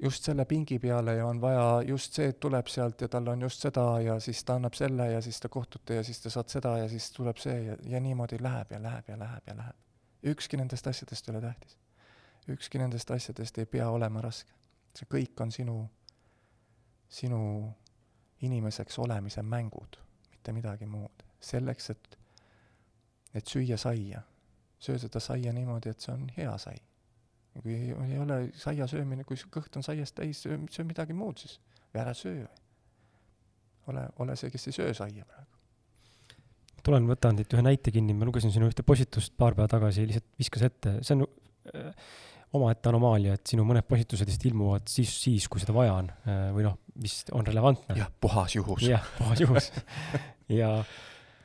Speaker 2: just selle pingi peale ja on vaja just see, et tuleb sealt ja tal on just seda ja siis ta annab selle ja siis te kohtute ja siis te saad seda ja siis tuleb see ja, ja niimoodi läheb ja läheb ja läheb ja läheb. ükski nendest asjadest ei ole tähtis. ükski nendest asjadest ei pea olema raske. see kõik on sinu, sinu inimeseks olemise mängud, mitte midagi muud. selleks, et, et süüa saia, söö seda saia niimoodi, et see on hea sai. kui ei, ei ole saia söömine, kui su kõht on saiast täis, söö, söö midagi muud siis või ära söö. ole, ole see, kes ei söö saia praegu.
Speaker 3: tulen, võtan teilt ühe näite kinni, ma lugesin sinu ühte postitust paar päeva tagasi, lihtsalt viskas ette, see on äh, omaette anomaalia, et sinu mõned postitused lihtsalt ilmuvad siis, siis, kui seda vaja on äh, või noh, mis on relevantne.
Speaker 2: jah, puhas juhus.
Speaker 3: jah, puhas juhus ja,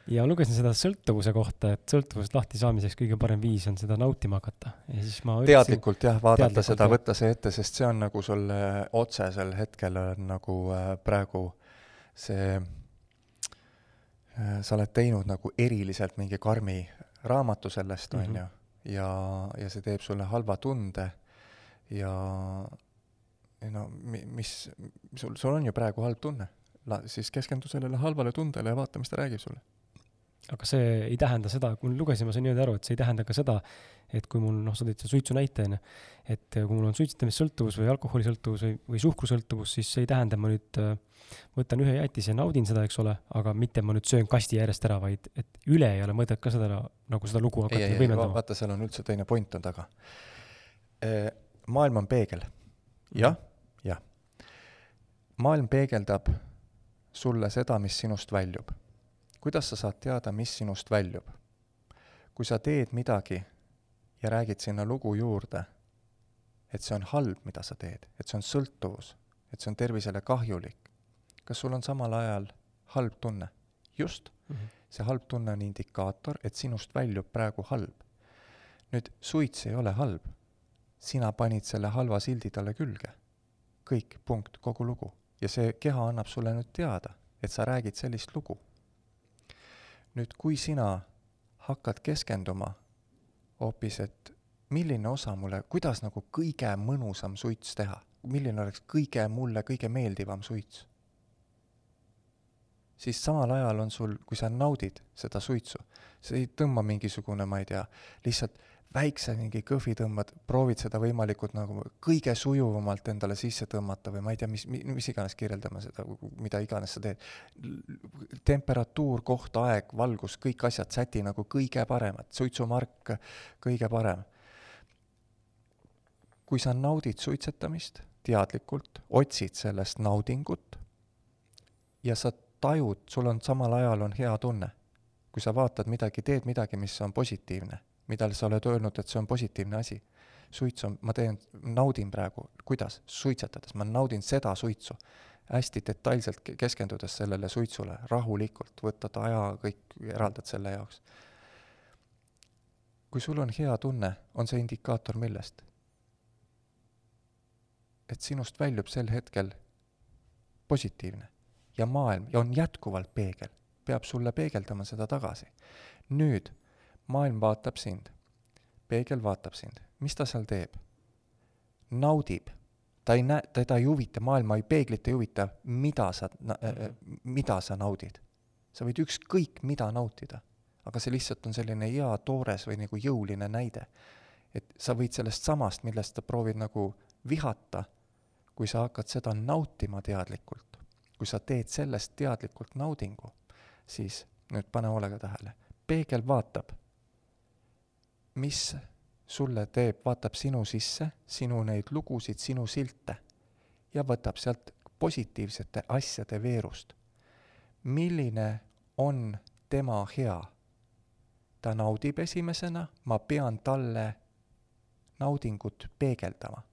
Speaker 3: ja lugesin seda sõltuvuse kohta, et sõltuvusest lahti saamiseks kõige parem viis on seda nautima hakata ja siis ma
Speaker 2: ütlesin, teadlikult jah, vaadata seda, võtta see ette, sest see on nagu sul otsesel hetkel on nagu äh, praegu see äh,, sa oled teinud nagu eriliselt mingi karmi raamatu sellest, on mhm. ju ja, ja see teeb sulle halva tunde ja, ja no mi-, mis, sul, sul on ju praegu halb tunne. La-, siis keskendu sellele halvale tundele ja vaata, mis ta räägib sulle
Speaker 3: aga see ei tähenda seda, kui me lugesime, ma sain niimoodi aru, et see ei tähenda ka seda, et kui mul, noh, sa tõid selle suitsu näite, on ju, et kui mul on suitsetamissõltuvus või alkoholisõltuvus või, või suhkrusõltuvus, siis see ei tähenda, ma nüüd äh, võtan ühe jäätise ja naudin seda, eks ole, aga mitte ma nüüd söön kasti järjest ära, vaid et üle ei ole mõtet ka seda, nagu seda lugu hakata võimendama.
Speaker 2: vaata, seal on üldse teine point on taga. Äh, maailm on peegel. jah, jah. maailm peegeldab sulle seda, mis sinust väljub kuidas sa saad teada, mis sinust väljub? kui sa teed midagi ja räägid sinna lugu juurde, et see on halb, mida sa teed, et see on sõltuvus, et see on tervisele kahjulik, kas sul on samal ajal halb tunne? just mm, -hmm. see halb tunne on indikaator, et sinust väljub praegu halb. nüüd suits ei ole halb, sina panid selle halva sildi talle külge. kõik, punkt, kogu lugu. ja see keha annab sulle nüüd teada, et sa räägid sellist lugu nüüd, kui sina hakkad keskenduma hoopis, et milline osa mulle, kuidas nagu kõige mõnusam suits teha, milline oleks kõige mulle kõige meeldivam suits, siis samal ajal on sul, kui sa naudid seda suitsu, see ei tõmba mingisugune, ma ei tea, lihtsalt väikse mingi kõhvi tõmbad, proovid seda võimalikult nagu kõige sujuvamalt endale sisse tõmmata või ma ei tea, mis, mis iganes kirjeldama seda, mida iganes sa teed. temperatuur, koht, aeg, valgus, kõik asjad säti nagu kõige paremad, suitsumark, kõige parem. kui sa naudid suitsetamist teadlikult, otsid sellest naudingut ja sa tajud, sul on samal ajal on hea tunne. kui sa vaatad midagi, teed midagi, mis on positiivne mida sa oled öelnud, et see on positiivne asi. suits on, ma teen, naudin praegu, kuidas? suitsetades, ma naudin seda suitsu. hästi detailselt keskendudes sellele suitsule, rahulikult, võtad aja, kõik eraldad selle jaoks. kui sul on hea tunne, on see indikaator millest? et sinust väljub sel hetkel positiivne ja maailm ja on jätkuvalt peegel, peab sulle peegeldama seda tagasi. nüüd maailm vaatab sind, peegel vaatab sind, mis ta seal teeb? naudib, ta ei näe, teda ei huvita, maailma ei, peeglit ei huvita, mida sa äh,, mida sa naudid. sa võid ükskõik mida nautida, aga see lihtsalt on selline hea, toores või nagu jõuline näide. et sa võid sellest samast, millest sa proovid nagu vihata, kui sa hakkad seda nautima teadlikult, kui sa teed sellest teadlikult naudingu, siis nüüd pane hoolega tähele, peegel vaatab mis sulle teeb, vaatab sinu sisse, sinu neid lugusid, sinu silte ja võtab sealt positiivsete asjade veerust. milline on tema hea? ta naudib esimesena, ma pean talle naudingut peegeldama.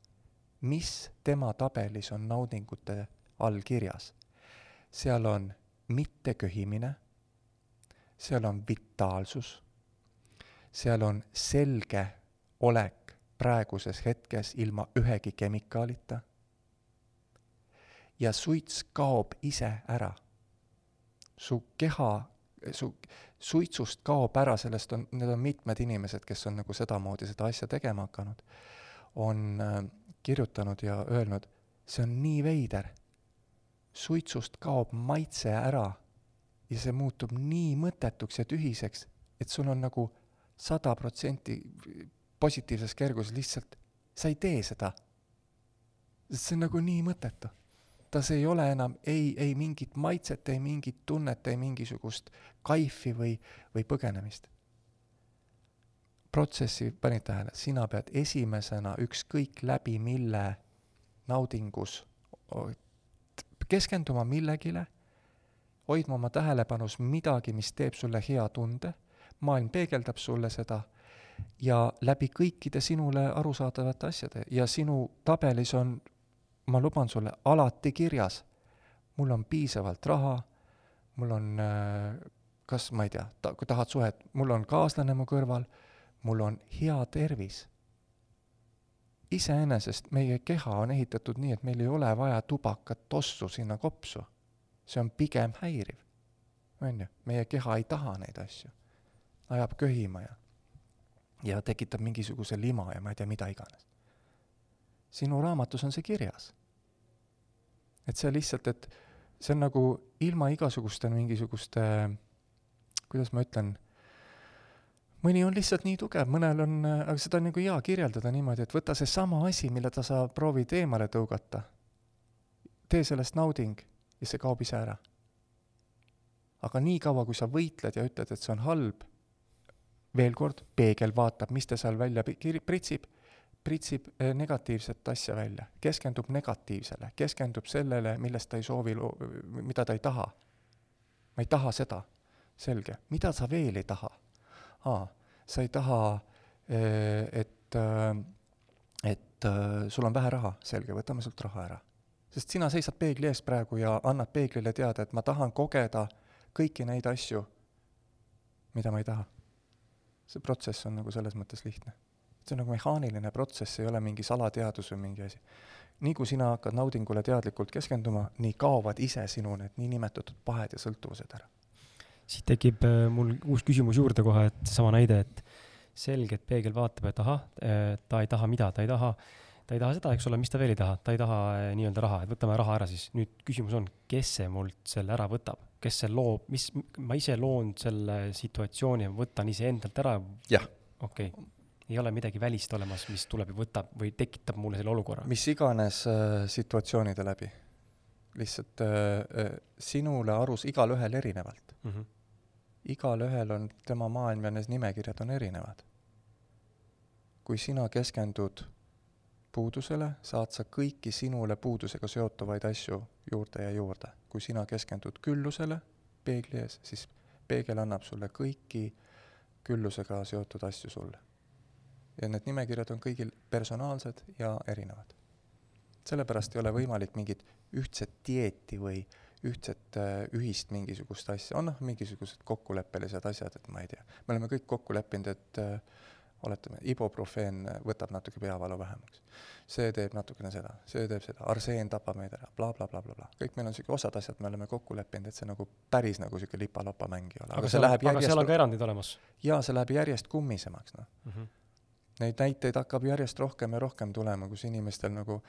Speaker 2: mis tema tabelis on naudingute all kirjas? seal on mitteköhimine, seal on vitaalsus seal on selge olek praeguses hetkes ilma ühegi kemikaalita. ja suits kaob ise ära. su keha, su suitsust kaob ära, sellest on, need on mitmed inimesed, kes on nagu sedamoodi seda asja tegema hakanud, on äh, kirjutanud ja öelnud, see on nii veider. suitsust kaob maitse ära ja see muutub nii mõttetuks ja tühiseks, et sul on nagu sada protsenti positiivses kerguses lihtsalt, sa ei tee seda. sest see on nagu nii mõttetu. tas ei ole enam ei, ei mingit maitset, ei mingit tunnet, ei mingisugust kaifi või, või põgenemist. protsessi, panid tähele, sina pead esimesena ükskõik läbi mille naudingus keskenduma millegile, hoidma oma tähelepanus midagi, mis teeb sulle hea tunde, maailm peegeldab sulle seda ja läbi kõikide sinule arusaadavate asjade ja sinu tabelis on, ma luban sulle, alati kirjas, mul on piisavalt raha, mul on kas ma ei tea, ta-, kui tahad suhet, mul on kaaslane mu kõrval, mul on hea tervis. iseenesest meie keha on ehitatud nii, et meil ei ole vaja tubakat tossu sinna kopsu. see on pigem häiriv, on ju, meie keha ei taha neid asju. Ajab köhima ja ja tekitab mingisuguse lima ja ma ei tea, mida iganes. sinu raamatus on see kirjas. et see lihtsalt, et see on nagu ilma igasuguste mingisuguste, kuidas ma ütlen, mõni on lihtsalt nii tugev, mõnel on, aga seda on nagu hea kirjeldada niimoodi, et võta seesama asi, mille ta sa proovid eemale tõugata, tee sellest nauding ja see kaob ise ära. aga niikaua, kui sa võitled ja ütled, et see on halb veel kord, peegel vaatab, mis ta seal välja pritsib, pritsib eh, negatiivset asja välja, keskendub negatiivsele, keskendub sellele, millest ta ei soovi, mida ta ei taha. ma ei taha seda, selge, mida sa veel ei taha? aa, sa ei taha, eh, et, eh, et sul on vähe raha, selge, võtame sult raha ära. sest sina seisad peegli ees praegu ja annad peeglile teada, et ma tahan kogeda kõiki neid asju, mida ma ei taha see protsess on nagu selles mõttes lihtne. see on nagu mehaaniline protsess, ei ole mingi salateadus või mingi asi. nii kui sina hakkad naudingule teadlikult keskenduma, nii kaovad ise sinu need niinimetatud pahed ja sõltuvused ära.
Speaker 3: siit tekib äh, mul uus küsimus juurde kohe, et sama näide, et selge, et peegel vaatab, et ahah, äh, ta ei taha mida, ta ei taha ta ei taha seda, eks ole, mis ta veel ei taha, ta ei taha äh, nii-öelda raha, et võtame raha ära siis. nüüd küsimus on, kes see mult selle ära võtab? Kes see loob, mis, ma ise loon selle situatsiooni ja võtan iseendalt ära?
Speaker 2: jah.
Speaker 3: okei okay., ei ole midagi välist olemas, mis tuleb ja võtab või tekitab mulle selle olukorra?
Speaker 2: mis iganes äh, situatsioonide läbi. lihtsalt äh, äh, sinule arus, igalühel erinevalt mm. -hmm. igalühel on tema maailm ja need nimekirjad on erinevad. kui sina keskendud puudusele, saad sa kõiki sinule puudusega seotuvaid asju juurde ja juurde. kui sina keskendud küllusele peegli ees, siis peegel annab sulle kõiki küllusega seotud asju sulle. ja need nimekirjad on kõigil personaalsed ja erinevad. sellepärast ei ole võimalik mingit ühtset dieeti või ühtset äh, ühist mingisugust asja, on noh, mingisugused kokkuleppelised asjad, et ma ei tea, me oleme kõik kokku leppinud, et äh, oletame, ibuprofeen võtab natuke peavalu vähemaks. see teeb natukene seda, see teeb seda, arseen tapab meid ära bla, bla, blablabla, kõik meil on niisugune, osad asjad me oleme kokku leppinud, et see nagu päris nagu niisugune lipa-lopa mäng ei ole.
Speaker 3: aga see läheb järjest aga seal on ka erandid olemas?
Speaker 2: jaa, see läheb järjest kummisemaks, noh mm -hmm.. Neid näiteid hakkab järjest rohkem ja rohkem tulema, kus inimestel nagu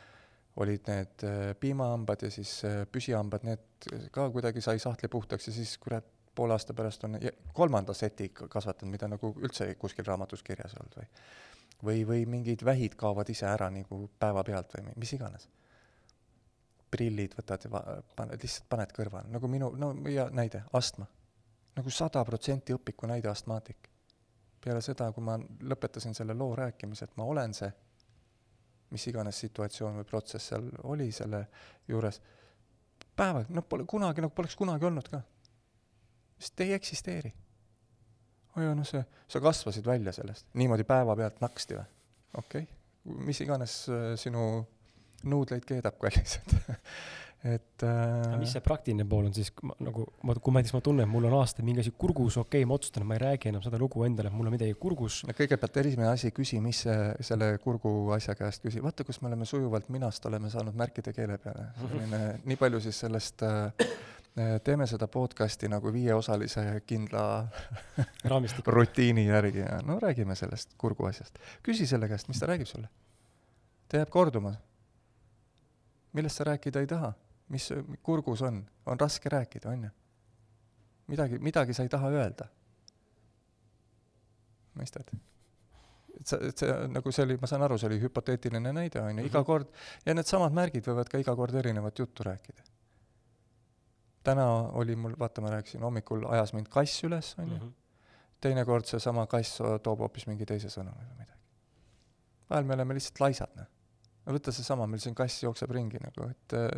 Speaker 2: olid need äh, piimahambad ja siis äh, püsihambad, need ka kuidagi sai sahtli puhtaks ja siis kurat, poole aasta pärast on kolmanda seti kasvatanud, mida nagu üldse kuskil raamatus kirjas ei olnud või või, või mingid vähid kaovad ise ära nagu päevapealt või mis iganes. prillid võtad ja paned, lihtsalt paned kõrvale, nagu minu, no ja näide, astma. nagu sada protsenti õpiku näide astmaatik. peale seda, kui ma lõpetasin selle loo rääkimise, et ma olen see, mis iganes situatsioon või protsess seal oli selle juures, päeva, noh, pole kunagi, nagu poleks kunagi olnud ka sest ei eksisteeri. oi, noh, see, sa kasvasid välja sellest, niimoodi päevapealt naksti või? okei okay., mis iganes äh, sinu nuudleid keedab, kallised et äh...
Speaker 3: mis see praktiline pool on siis, nagu ma, kui ma näiteks ma tunnen, et mul on aastaid mingi asi kurgus, okei okay,, ma otsustan, et ma ei räägi enam seda lugu endale, et mul on midagi kurgus.
Speaker 2: no kõigepealt esimene asi, küsi, mis see, selle kurgu asja käest küsi, vaata, kus me oleme sujuvalt minast oleme saanud märkide keele peale, selline nii palju siis sellest äh, teeme seda podcast'i nagu viieosalise kindla rutiini järgi ja no räägime sellest kurguasjast. küsi selle käest, mis ta räägib sulle. ta jääb korduma. millest sa rääkida ei taha, mis kurgus on, on raske rääkida, on ju. midagi, midagi sa ei taha öelda. mõistad? et sa, et see nagu see oli, ma saan aru, see oli hüpoteetiline näide, on ju, iga
Speaker 3: Mhm.
Speaker 2: kord, ja needsamad märgid võivad ka iga kord erinevat juttu rääkida. Täna oli mul, vaata, ma rääkisin, hommikul ajas mind kass üles, on ju,
Speaker 3: Mhm.
Speaker 2: teinekord seesama kass toob hoopis mingi teise sõnumi või midagi. vahel me oleme lihtsalt laisad, noh. no võta seesama, meil siin kass jookseb ringi nagu, et äh,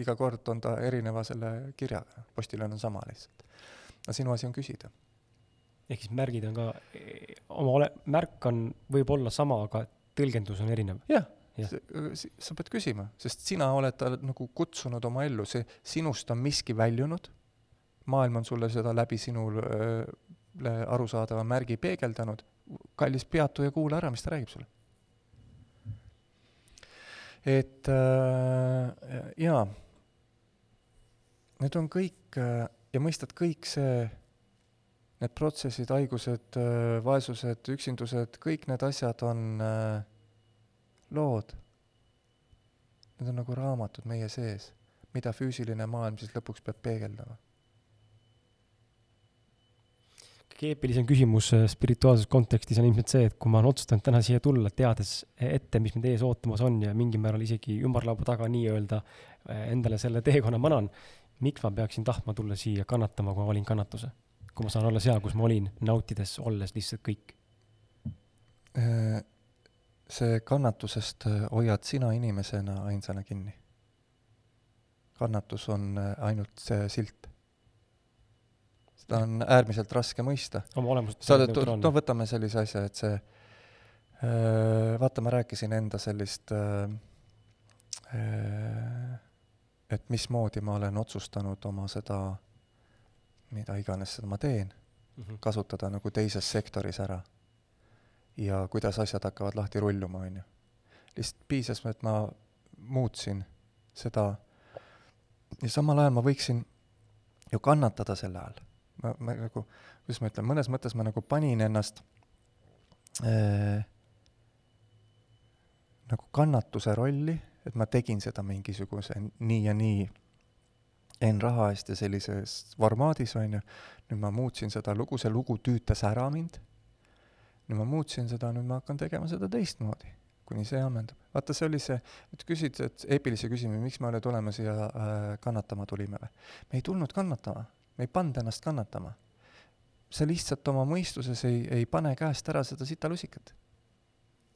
Speaker 2: iga kord on ta erineva selle kirjaga, postiljon on sama lihtsalt. no sinu asi on küsida.
Speaker 3: ehk siis märgid on ka, oma ole-, märk on, võib olla sama, aga tõlgendus on erinev.
Speaker 2: jah
Speaker 3: Jah.
Speaker 2: Sa pead küsima, sest sina oled ta nagu kutsunud oma ellu, see, sinust on miski väljunud, maailm on sulle seda läbi sinule arusaadava märgi peegeldanud, kallis, peatu ja kuula ära, mis ta räägib sulle. et äh, jaa, need on kõik ja mõistad, kõik see, need protsessid, haigused vaesused, üksindused, kõik need asjad on äh, lood. Need on nagu raamatud meie sees, mida füüsiline maailm siis lõpuks peab peegeldama.
Speaker 3: kõige eepilisem küsimus äh, spirituaalses kontekstis on ilmselt see, et kui ma olen otsustanud täna siia tulla, teades ette, mis mind ees ootamas on ja mingil määral isegi ümarlaua taga nii-öelda äh, endale selle teekonna manan, miks ma peaksin tahtma tulla siia kannatama, kui ma valin kannatuse? kui ma saan olla seal, kus ma olin, nautides, olles lihtsalt kõik.
Speaker 2: Äh, see kannatusest äh, hoiad sina inimesena ainsana kinni. kannatus on ainult see silt. seda on äärmiselt raske mõista.
Speaker 3: oma olemust
Speaker 2: sa oled, no võtame sellise asja, et see, vaata, ma rääkisin enda sellist, et mismoodi ma olen otsustanud oma seda, mida iganes seda ma teen
Speaker 3: mm, -hmm.
Speaker 2: kasutada nagu teises sektoris ära. Ja kuidas asjad hakkavad lahti rulluma, on ju. lihtsalt piisas, et ma muutsin seda. Ja samal ajal ma võiksin ju kannatada selle all ma, ma nagu, kuidas ma ütlen, mõnes mõttes ma nagu panin ennast äh, nagu kannatuse rolli, et ma tegin seda mingisuguse nii ja nii N raha eest ja sellises formaadis, on ju, nüüd ma muutsin seda lugu, see lugu tüütas ära mind, nüüd ma muutsin seda, nüüd ma hakkan tegema seda teistmoodi, kuni see ammendub. vaata, see oli see, et küsid, et eepilise küsimuse, miks me tuleme siia äh, kannatama tulime või? me ei tulnud kannatama me ei pannud ennast kannatama. sa lihtsalt oma mõistuses ei, ei pane käest ära seda sitalusikat.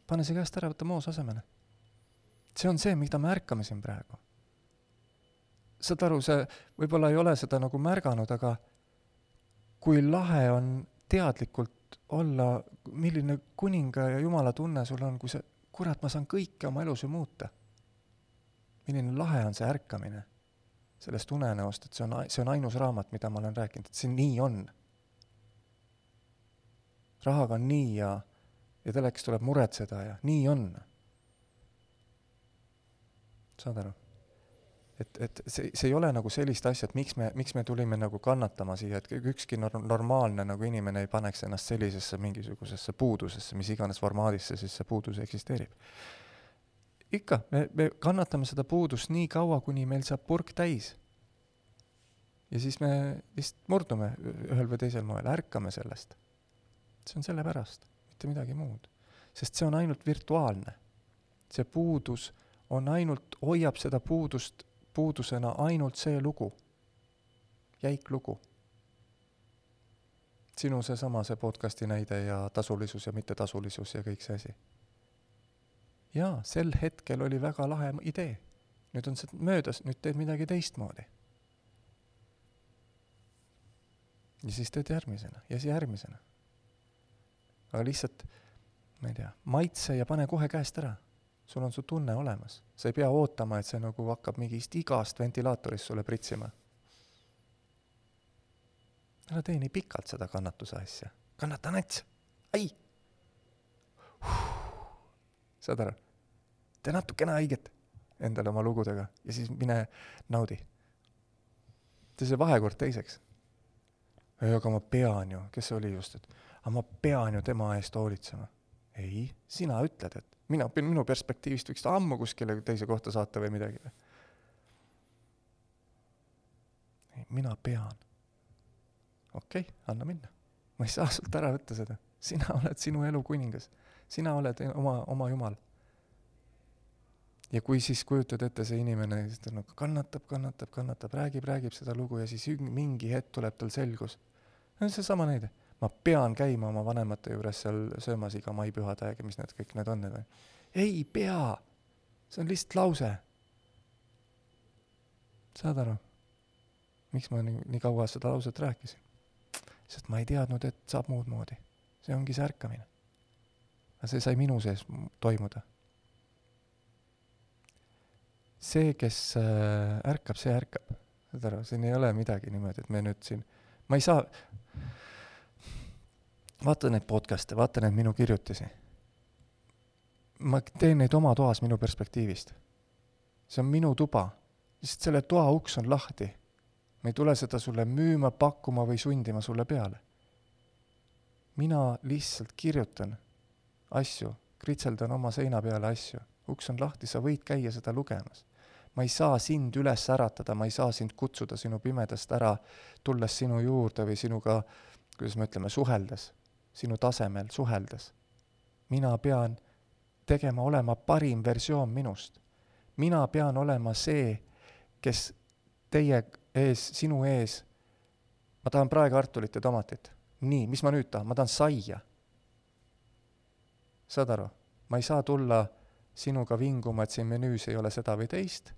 Speaker 2: pane see käest ära, võta moos asemele. see on see, mida me ärkame siin praegu. saad aru, see võib-olla ei ole seda nagu märganud, aga kui lahe on teadlikult olla, milline kuninga ja jumala tunne sul on, kui sa, kurat, ma saan kõike oma elus ju muuta. milline lahe on see ärkamine sellest unenäost, et see on, see on ainus raamat, mida ma olen rääkinud, et see nii on. rahaga on nii ja, ja telekas tuleb muretseda ja nii on. saad aru? Et, et see, see ei ole nagu sellist asja, et miks me, miks me tulime nagu kannatama siia, et ükski nor-, normaalne nagu inimene ei paneks ennast sellisesse mingisugusesse puudusesse, mis iganes formaadis see siis, see puudus eksisteerib ikka, me, me kannatame seda puudust nii kaua, kuni meil saab purk täis. ja siis me lihtsalt murdume ühel või teisel moel, ärkame sellest. see on sellepärast, mitte midagi muud. sest see on ainult virtuaalne. see puudus on ainult, hoiab seda puudust puudusena ainult see lugu, jäik lugu. sinu seesama, see podcasti näide ja tasulisus ja mittetasulisus ja kõik see asi jaa, sel hetkel oli väga lahe idee. nüüd on see möödas, nüüd teed midagi teistmoodi. ja siis teed järgmisena ja siis järgmisena. aga lihtsalt, ma ei tea, maitse ja pane kohe käest ära. Sul on su tunne olemas, sa ei pea ootama, et see nagu hakkab mingist igast ventilaatorist sulle pritsima. ära tee nii pikalt seda kannatuse asja, kannata nats, ai saad aru? tee natukene haiget endale oma lugudega ja siis mine naudi. see vahekord teiseks. ei, aga ma pean ju, kes see oli just, et aga ma pean ju tema eest hoolitsema. ei, sina ütled, et mina, minu perspektiivist võiks ta ammu kuskile teise kohta saata või midagi. mina pean. okei okay,, anna minna. ma ei saa sult ära võtta seda. sina oled sinu elu kuningas. sina oled oma, oma jumal ja kui siis kujutad ette, see inimene ta nagu kannatab, kannatab, kannatab, räägib, räägib seda lugu ja siis mingi hetk tuleb tal selgus. no seesama näide, ma pean käima oma vanemate juures seal söömas iga maipühade, mis need kõik need on, need või. ei pea, see on lihtsalt lause. saad aru, miks ma nii, nii kaua seda lauset rääkisin? sest ma ei teadnud, et saab muud moodi. see ongi see ärkamine. aga see sai minu sees toimuda see, kes äh, ärkab, see ärkab. saad aru, siin ei ole midagi niimoodi, et me nüüd siin, ma ei saa, vaata neid podcast'e, vaata neid minu kirjutisi. ma teen neid oma toas minu perspektiivist. see on minu tuba, lihtsalt selle toa uks on lahti. ma ei tule seda sulle müüma, pakkuma või sundima sulle peale. mina lihtsalt kirjutan asju, kritseldan oma seina peale asju uks on lahti, sa võid käia seda lugemas. ma ei saa sind üles äratada, ma ei saa sind kutsuda sinu pimedast ära, tulles sinu juurde või sinuga, kuidas me ütleme, suheldes, sinu tasemel suheldes. mina pean tegema, olema parim versioon minust. mina pean olema see, kes teie ees, sinu ees, ma tahan praegu Artulit ja tomatit. nii, mis ma nüüd tahan, ma tahan saia. saad aru? ma ei saa tulla sinuga vinguma, et siin menüüs ei ole seda või teist,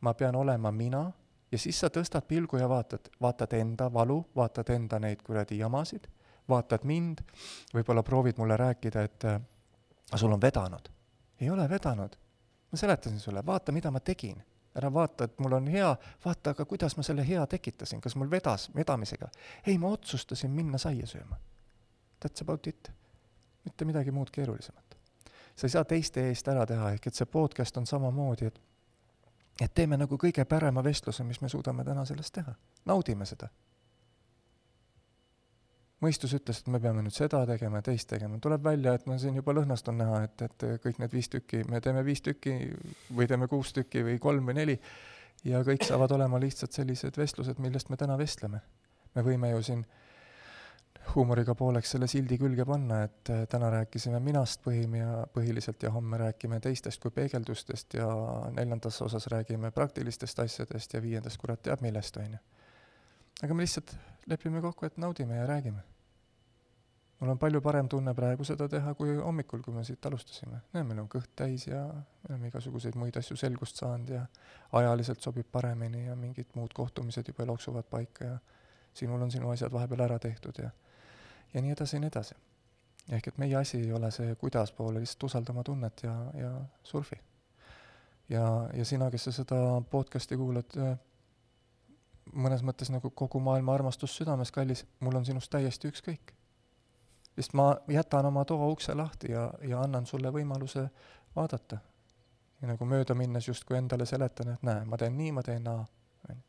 Speaker 2: ma pean olema mina ja siis sa tõstad pilgu ja vaatad, vaatad enda valu, vaatad enda neid kuradi jamasid, vaatad mind, võib-olla proovid mulle rääkida, et sul on vedanud. ei ole vedanud. ma seletasin sulle, vaata, mida ma tegin. ära vaata, et mul on hea, vaata aga, kuidas ma selle hea tekitasin, kas mul vedas, vedamisega. ei, ma otsustasin minna saia sööma. That's about it. mitte midagi muud keerulisemat sa ei saa teiste eest ära teha, ehk et see podcast on samamoodi, et et teeme nagu kõige parema vestluse, mis me suudame täna sellest teha, naudime seda. Mõistus ütles, et me peame nüüd seda tegema ja teist tegema, tuleb välja, et no siin juba lõhnast on näha, et, et kõik need viis tükki, me teeme viis tükki või teeme kuus tükki või kolm või neli ja kõik saavad olema lihtsalt sellised vestlused, millest me täna vestleme. me võime ju siin huumoriga pooleks selle sildi külge panna, et täna rääkisime minast põhim ja põhiliselt ja homme räägime teistest kui peegeldustest ja neljandas osas räägime praktilistest asjadest ja viiendas kurat teab millest, on ju. Aga me lihtsalt lepime kokku, et naudime ja räägime. mul on palju parem tunne praegu seda teha, kui hommikul, kui me siit alustasime. meil on kõht täis ja me oleme igasuguseid muid asju selgust saanud ja ajaliselt sobib paremini ja mingid muud kohtumised juba loksuvad paika ja sinul on sinu asjad vahepeal ära tehtud ja ja nii edasi ja nii edasi. ehk et meie asi ei ole see kuidas poole, lihtsalt usalda oma tunnet ja, ja surfi. ja, ja sina, kes sa seda podcast'i kuulad, mõnes mõttes nagu kogu maailma armastus südames, kallis, mul on sinust täiesti ükskõik. sest ma jätan oma toa ukse lahti ja, ja annan sulle võimaluse vaadata. ja nagu mööda minnes justkui endale seletan, et näe, ma teen nii, ma teen naa, on ju.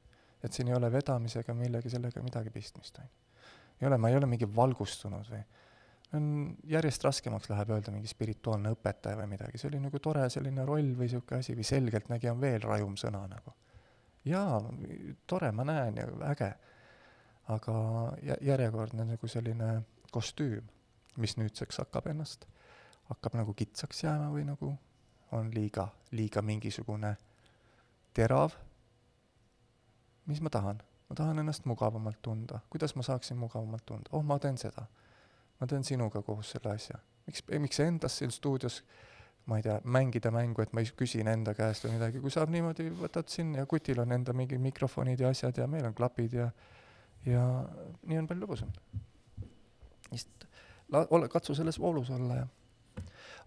Speaker 2: et siin ei ole vedamisega millegi sellega midagi pistmist, on ju ei ole, ma ei ole mingi valgustunud või on järjest raskemaks läheb öelda mingi spirituaalne õpetaja või midagi, see oli nagu tore selline roll või niisugune asi või selgeltnägija on veel rajum sõna nagu. Jaa, tore, ma näen ja äge. aga järjekordne nagu selline kostüüm, mis nüüdseks hakkab ennast, hakkab nagu kitsaks jääma või nagu on liiga, liiga mingisugune terav, mis ma tahan ma tahan ennast mugavamalt tunda, kuidas ma saaksin mugavamalt tunda, oh, ma teen seda. ma teen sinuga koos selle asja. miks, miks endas siin stuudios ma ei tea, mängida mängu, et ma küsin enda käest või midagi, kui saab niimoodi, võtad siin ja kutil on enda mingid mikrofonid ja asjad ja meil on klapid ja ja nii on palju lõbusam. lihtsalt la-, ole, katsu selles voolus olla ja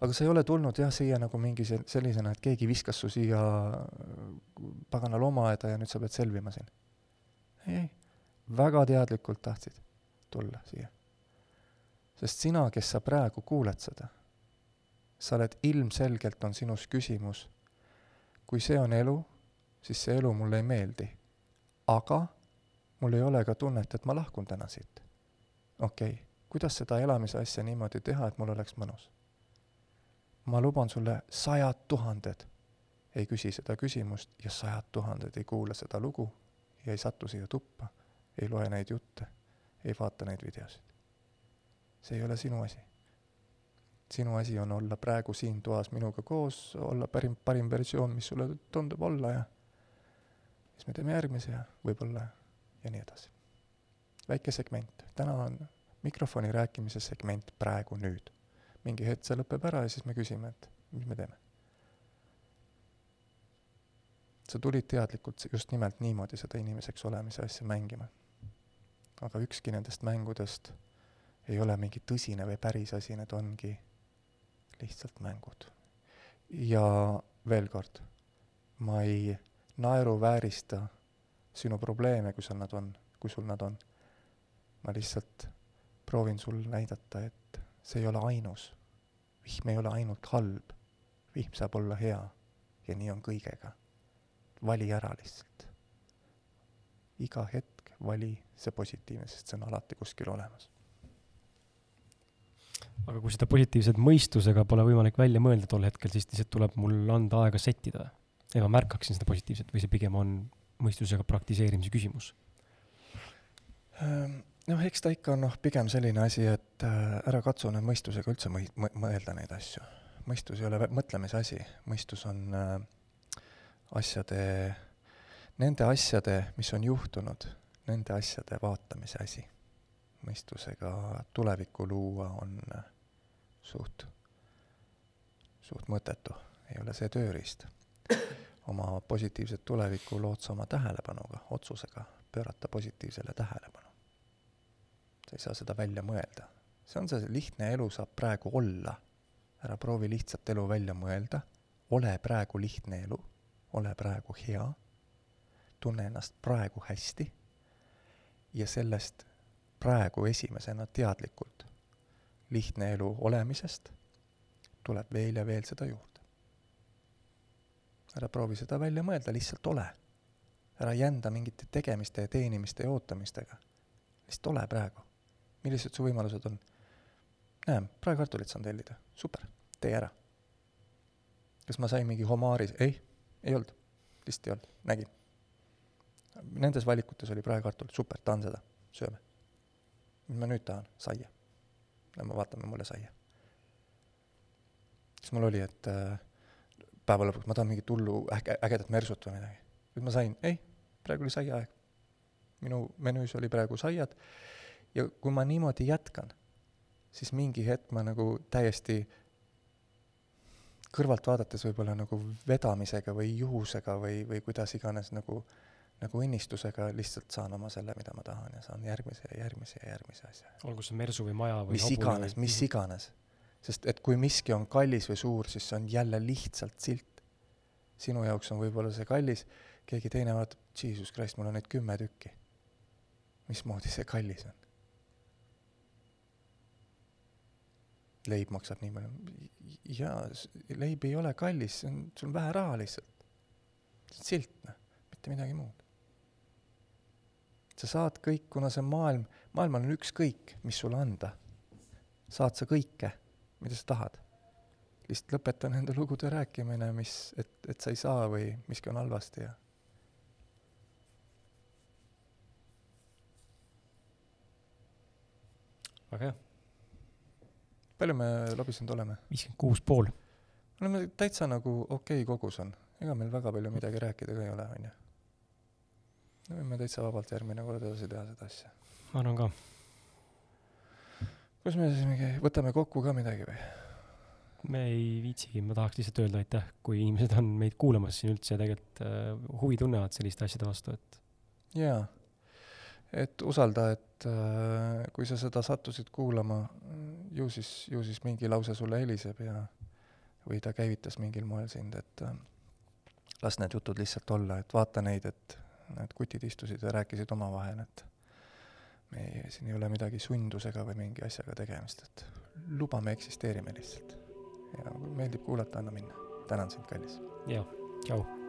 Speaker 2: aga sa ei ole tulnud jah, siia nagu mingi sel-, sellisena, et keegi viskas su siia pagana loomaaeda ja nüüd sa pead selvima siin ei, ei, väga teadlikult tahtsid tulla siia. sest sina, kes sa praegu kuuled seda, sa oled ilmselgelt, on sinus küsimus, kui see on elu, siis see elu mulle ei meeldi. aga mul ei ole ka tunnet, et ma lahkun täna siit. okei okay., kuidas seda elamise asja niimoodi teha, et mul oleks mõnus? ma luban sulle, sajad tuhanded ei küsi seda küsimust ja sajad tuhanded ei kuula seda lugu ja ei satu siia tuppa, ei loe neid jutte, ei vaata neid videosid. see ei ole sinu asi. Sinu asi on olla praegu siin toas minuga koos, olla parim, parim versioon, mis sulle tundub olla ja siis me teeme järgmise ja võib-olla ja nii edasi. väike segment, täna on mikrofoni rääkimise segment praegu nüüd. mingi hetk see lõpeb ära ja siis me küsime, et mis me teeme sa tulid teadlikult just nimelt niimoodi seda inimeseks olemise asja mängima. aga ükski nendest mängudest ei ole mingi tõsine või päris asi, need ongi lihtsalt mängud. ja veel kord, ma ei naeruväärista sinu probleeme, kui sul nad on, kui sul nad on. ma lihtsalt proovin sul näidata, et see ei ole ainus. vihm ei ole ainult halb, vihm saab olla hea ja nii on kõigega vali ära lihtsalt. iga hetk vali see positiivne, sest see on alati kuskil olemas.
Speaker 3: Aga kui seda positiivset mõistusega pole võimalik välja mõelda tol hetkel, siis lihtsalt tuleb mul anda aega settida. ja ma märkaksin seda positiivset või see pigem on mõistusega praktiseerimise küsimus?
Speaker 2: Ehm, noh, eks ta ikka on noh, pigem selline asi, et äh, ära katsu nüüd mõistusega üldse mõi-, mõelda neid asju. mõistus ei ole mõtlemise asi, mõistus on äh, asjade, nende asjade, mis on juhtunud, nende asjade vaatamise asi. mõistusega tulevikku luua on suht, suht mõttetu, ei ole see tööriist. oma positiivset tulevikku lood sa oma tähelepanuga, otsusega pöörata positiivsele tähelepanu. sa ei saa seda välja mõelda. see on see lihtne elu saab praegu olla. ära proovi lihtsat elu välja mõelda, ole praegu lihtne elu ole praegu hea, tunne ennast praegu hästi ja sellest praegu esimesena teadlikult lihtne elu olemisest tuleb veel ja veel seda juurde. ära proovi seda välja mõelda, lihtsalt ole. ära jända mingite tegemiste ja teenimiste ja ootamistega. lihtsalt ole praegu. millised su võimalused on? näe, praekartulit saan tellida, super, tee ära. kas ma sain mingi homaari, ei ei olnud, lihtsalt ei olnud, nägin. Nendes valikutes oli praekartul, super, tahan seda, sööme. mis ma nüüd tahan, saia. Lähme vaatame mulle saia. siis mul oli, et äh, päeva lõpuks ma tahan mingit hullu äge, ägedat mersut või midagi. nüüd ma sain, ei, praegu oli saiaaeg. minu menüüs oli praegu saiad ja kui ma niimoodi jätkan, siis mingi hetk ma nagu täiesti äh, kõrvalt vaadates võib-olla nagu vedamisega või juhusega või, või kuidas iganes nagu, nagu õnnistusega lihtsalt saan oma selle, mida ma tahan ja saan järgmise ja järgmise ja järgmise asja.
Speaker 3: olgu see mersu või maja või
Speaker 2: mis iganes, mis mhm. iganes. sest et kui miski on kallis või suur, siis see on jälle lihtsalt silt. sinu jaoks on võib-olla see kallis, keegi teine vaatab, jesus christ, mul on neid kümme tükki. mismoodi see kallis on? leib maksab nii palju. jaa, leib ei ole kallis, see on, sul on vähe raha lihtsalt. silt, noh, mitte midagi muud. Sa saad kõik, kuna see maailm, maailmal on ükskõik, mis sulle anda. saad sa kõike, mida sa tahad. lihtsalt lõpeta nende lugude rääkimine, mis, et, et sa ei saa või miski on halvasti ja
Speaker 3: väga hea
Speaker 2: palju me lobisenud oleme?
Speaker 3: viiskümmend kuus pool.
Speaker 2: me oleme täitsa nagu okei okay kogus on, ega meil väga palju midagi rääkida ka ei ole, on ju. Me võime täitsa vabalt järgmine kord edasi teha seda asja.
Speaker 3: ma arvan ka.
Speaker 2: kus me siis mingi, võtame kokku ka midagi või?
Speaker 3: me ei viitsigi, ma tahaks lihtsalt öelda aitäh, kui inimesed on meid kuulamas siin üldse ja tegelikult äh, huvi tunnevad selliste asjade vastu, et.
Speaker 2: jaa, et usalda, et äh, kui sa seda sattusid kuulama, ju siis, ju siis mingi lause sulle heliseb ja või ta käivitas mingil moel sind, et äh, las need jutud lihtsalt olla, et vaata neid, et need kutid istusid ja rääkisid omavahel, et me ei, siin ei ole midagi sundusega või mingi asjaga tegemist, et lubame, eksisteerime lihtsalt. ja meeldib kuulata, anna minna. tänan sind, kallis.
Speaker 3: jaa, tšau